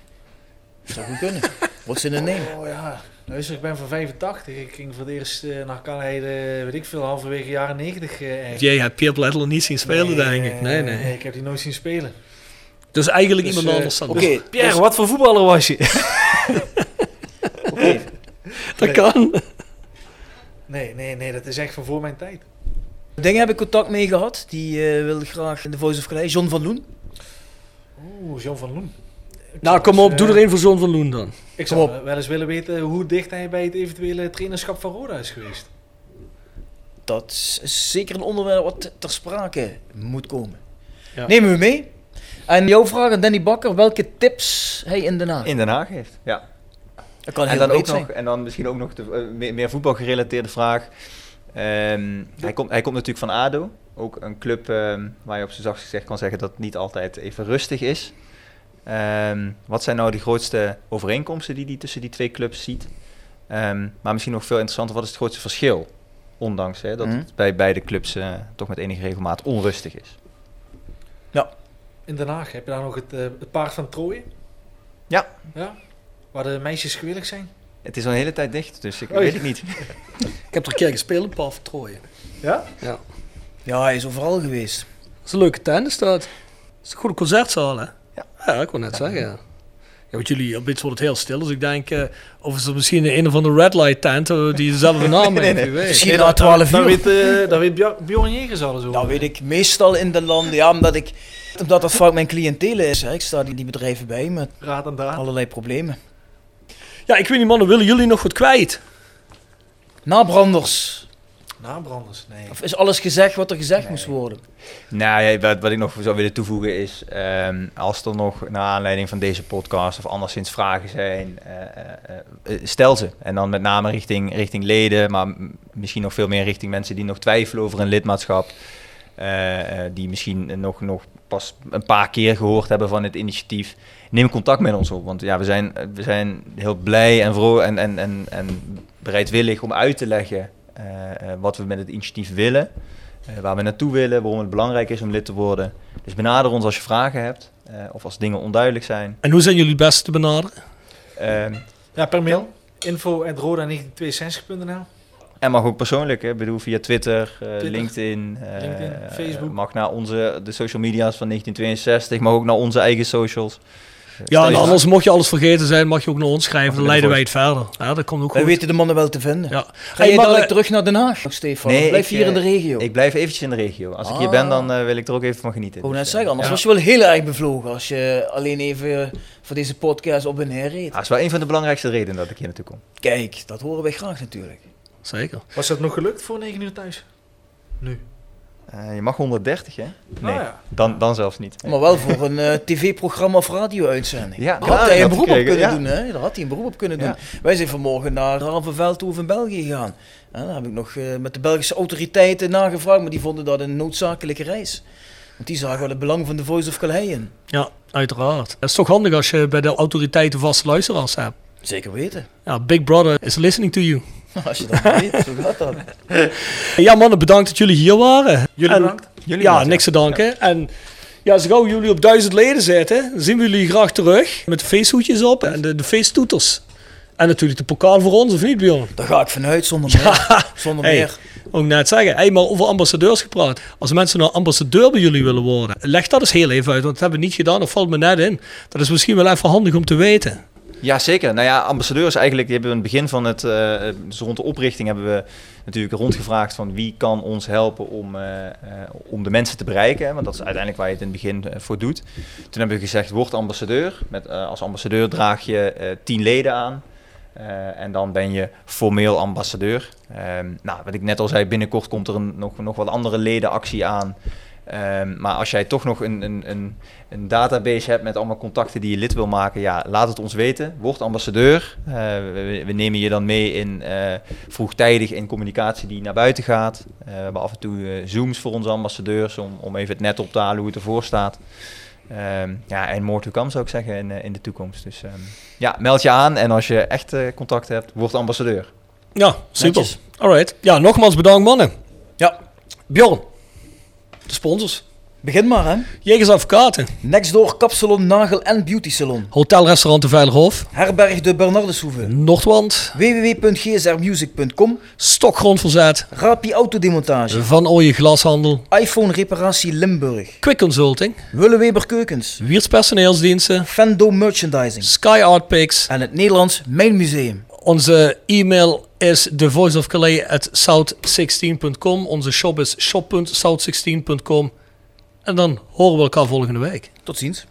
Zou goed kunnen. What's in a name? Oh ja, luister, ik ben van 85. Ik ging voor het eerst eh, naar eh, weet ik veel, halverwege jaren 90. eh, ergens. Jij hebt Pierre Bledler niet zien spelen, Nee, denk ik. Nee, eh, nee. ik heb die nooit zien spelen. Dus eigenlijk Dus, iemand eh, anders dan. Oké, Dus Pierre, dus- wat voor voetballer was je? dat kan. Nee, nee, nee, dat is echt van voor mijn tijd. Dingen heb ik contact mee gehad. Die eh wilde graag in de Voice of Calais. John van Loen. Oeh, John van Loen. Nou, kom eens, op, doe eh, er een voor John van Loen dan. Ik Kom zou wel eens willen weten hoe dicht hij bij het eventuele trainerschap van Roda is geweest. Dat is zeker een onderwerp wat ter sprake moet komen. Ja. Nemen we mee. En jouw vraag aan Danny Bakker. Welke tips hij in Den Haag? In Den Haag heeft, ja. Dat kan en dan ook zijn. nog, en dan misschien ook nog de, eh, meer, meer voetbalgerelateerde vraag. Ehm, hij, komt, hij komt natuurlijk van ADO. Ook een club ehm, waar je op zijn zachtst gezegd kan zeggen dat het niet altijd even rustig is. Ehm, wat zijn nou de grootste overeenkomsten die hij tussen die twee clubs ziet? Ehm, maar misschien nog veel interessanter, wat is het grootste verschil? Ondanks hè, dat Mhm. het bij beide clubs eh, toch met enige regelmaat onrustig is. In Den Haag heb je daar nog het, eh, het paard van Troje. Ja. ja. Waar de meisjes gewillig zijn. Het is al een hele tijd dicht, dus ik Oei. weet het niet. Ik heb er een keer gespeeld, een paar vertrooien. Ja? Ja. Ja, hij is overal geweest. Dat is een leuke tennis dat. Dat is een goede concertzaal, hè? Ja. Ik wou net zeggen, ja. Ja, want jullie, op dit wordt het heel stil, dus ik denk, eh, of is er misschien een of andere red light tent eh, die dezelfde naam heeft. Misschien Nee, na dat- 12 dat, uur. weet, eh, dat weet Bjor- Bjorn Jegers alles over. Dat weet ik meestal in de landen. Ja, omdat, ik, omdat dat vaak mijn cliëntele is. Hè. Ik sta die, die bedrijven bij met Raad en daad. allerlei problemen. Ja, ik weet niet, mannen, willen jullie nog wat kwijt? Nabranders. Nabranders, nee. Of is alles gezegd wat er gezegd moest worden? Nou, ja, wat, wat ik nog zou willen toevoegen is, ehm, als er nog naar aanleiding van deze podcast of anderszins vragen zijn, eh, eh, eh, stel ze. En dan met name richting, richting leden, maar misschien nog veel meer richting mensen die nog twijfelen over een lidmaatschap. eh, eh, die misschien nog, nog pas een paar keer gehoord hebben van het initiatief. Neem contact met ons op, want ja, we zijn, we zijn heel blij en en, en, en, en bereidwillig om uit te leggen wat we met het initiatief willen. Eh, waar we naartoe willen, waarom het belangrijk is om lid te worden. Dus benader ons als je vragen hebt eh, of als dingen onduidelijk zijn. En hoe zijn jullie het beste te benaderen? Ehm, Ja, per mail. Info at roda1962.nl en mag ook persoonlijk, hè. Ik bedoel via Twitter, eh, Twitter, LinkedIn, eh, LinkedIn, eh, Facebook. mag naar onze, de social media's van 1962, mag ook naar onze eigen socials. Eh, Ja, en anders mocht je alles vergeten zijn, mag je ook naar ons schrijven, dan leiden wij het verder. Ja, dat komt ook Wij goed. weten de mannen wel te vinden. Ja. Ga Hey, je maar, dadelijk eh, terug naar Den Haag, Stefan? of blijf hier in de eh, regio? Ik blijf eventjes in de regio. Als ik hier Ah. ben, dan eh, wil ik er ook even van genieten. Ik wou net Dus, zeggen, eh, anders ja. was je wel heel erg bevlogen als je alleen even eh, voor deze podcast op en neer reed. Ja, dat is wel een van de belangrijkste redenen dat ik hier naartoe kom. Kijk, dat horen wij graag natuurlijk. Zeker. Was dat nog gelukt voor 9 uur thuis? Nu. Eh, je mag 130, hè? Nee, Ah, ja. dan, dan zelfs niet. Maar wel voor een eh, tv-programma of radio-uitzending. Ja, Daar ja, had hij een beroep op kunnen ja. doen, hè? Daar had hij een beroep op kunnen doen. Ja. Wij zijn vanmorgen naar Ravenveldhoef in België gegaan. En daar heb ik nog eh, met de Belgische autoriteiten nagevraagd, maar die vonden dat een noodzakelijke reis. Want die zagen wel het belang van de Voice of Calais in. Ja, uiteraard. Het is toch handig als je bij de autoriteiten vaste luisteraars hebt. Zeker weten. Ja, Big Brother is listening to you. Als je dat weet, zo gaat dat. Ja, mannen, bedankt dat jullie hier waren. Jullie En- bedankt. Jullie ja, bedankt, niks te danken. En ja, zo gauw jullie op duizend leden zitten, dan zien we jullie graag terug. Met de feesthoedjes op en de, de feesttoeters. En natuurlijk de pokaal voor ons, of niet, Bjorn? Daar ga ik vanuit, zonder meer. Zonder Hey, meer. ook net zeggen. Hey, maar over ambassadeurs gepraat. Als mensen nou ambassadeur bij jullie willen worden, leg dat eens heel even uit, want dat hebben we niet gedaan. Dat valt me net in. Dat is misschien wel even handig om te weten. Ja, zeker. Nou ja, ambassadeurs eigenlijk, die hebben in het begin van het, eh, dus rond de oprichting hebben we natuurlijk rondgevraagd van wie kan ons helpen om, eh, eh, om de mensen te bereiken. Want dat is uiteindelijk waar je het in het begin voor doet. Toen hebben we gezegd, word ambassadeur. Met, als ambassadeur draag je tien leden aan. En dan ben je formeel ambassadeur. Ehm, nou, wat ik net al zei, binnenkort komt er nog, nog wat andere ledenactie aan. Ehm, maar als jij toch nog een, een, een, een database hebt met allemaal contacten die je lid wil maken, ja, laat het ons weten. Word ambassadeur. Eh, we, we nemen je dan mee in eh, vroegtijdig in communicatie die naar buiten gaat. Eh, we hebben af en toe zooms voor onze ambassadeurs om, om even het net op te halen hoe het ervoor staat. Ehm, ja, en more to come zou ik zeggen in, in de toekomst. Dus ehm, ja, meld je aan en als je echt eh, contact hebt, word ambassadeur. Ja, super. Netjes. Alright. Ja, nogmaals bedankt mannen. Ja. Bjorn, de sponsors. Begin maar, hè. Jegers Advocaten. Nextdoor Kapsalon, Nagel en Beauty Salon. Hotelrestaurant de Veilerhof. Herberg de Bernardeshoeve. Noordwand. www.gsrmusic.com. Stokgrondverzet. Rapi Autodemontage. Van Ooyen Glashandel. iPhone Reparatie Limburg. Quick Consulting. Willeweber Keukens. Wiers Personeelsdiensten. Fendo Merchandising. Sky Art Picks. En het Nederlands Mijn Museum. Onze e-mail is thevoiceofcalais@south16.com. Onze shop is shop.south16.com. En dan horen we elkaar volgende week. Tot ziens.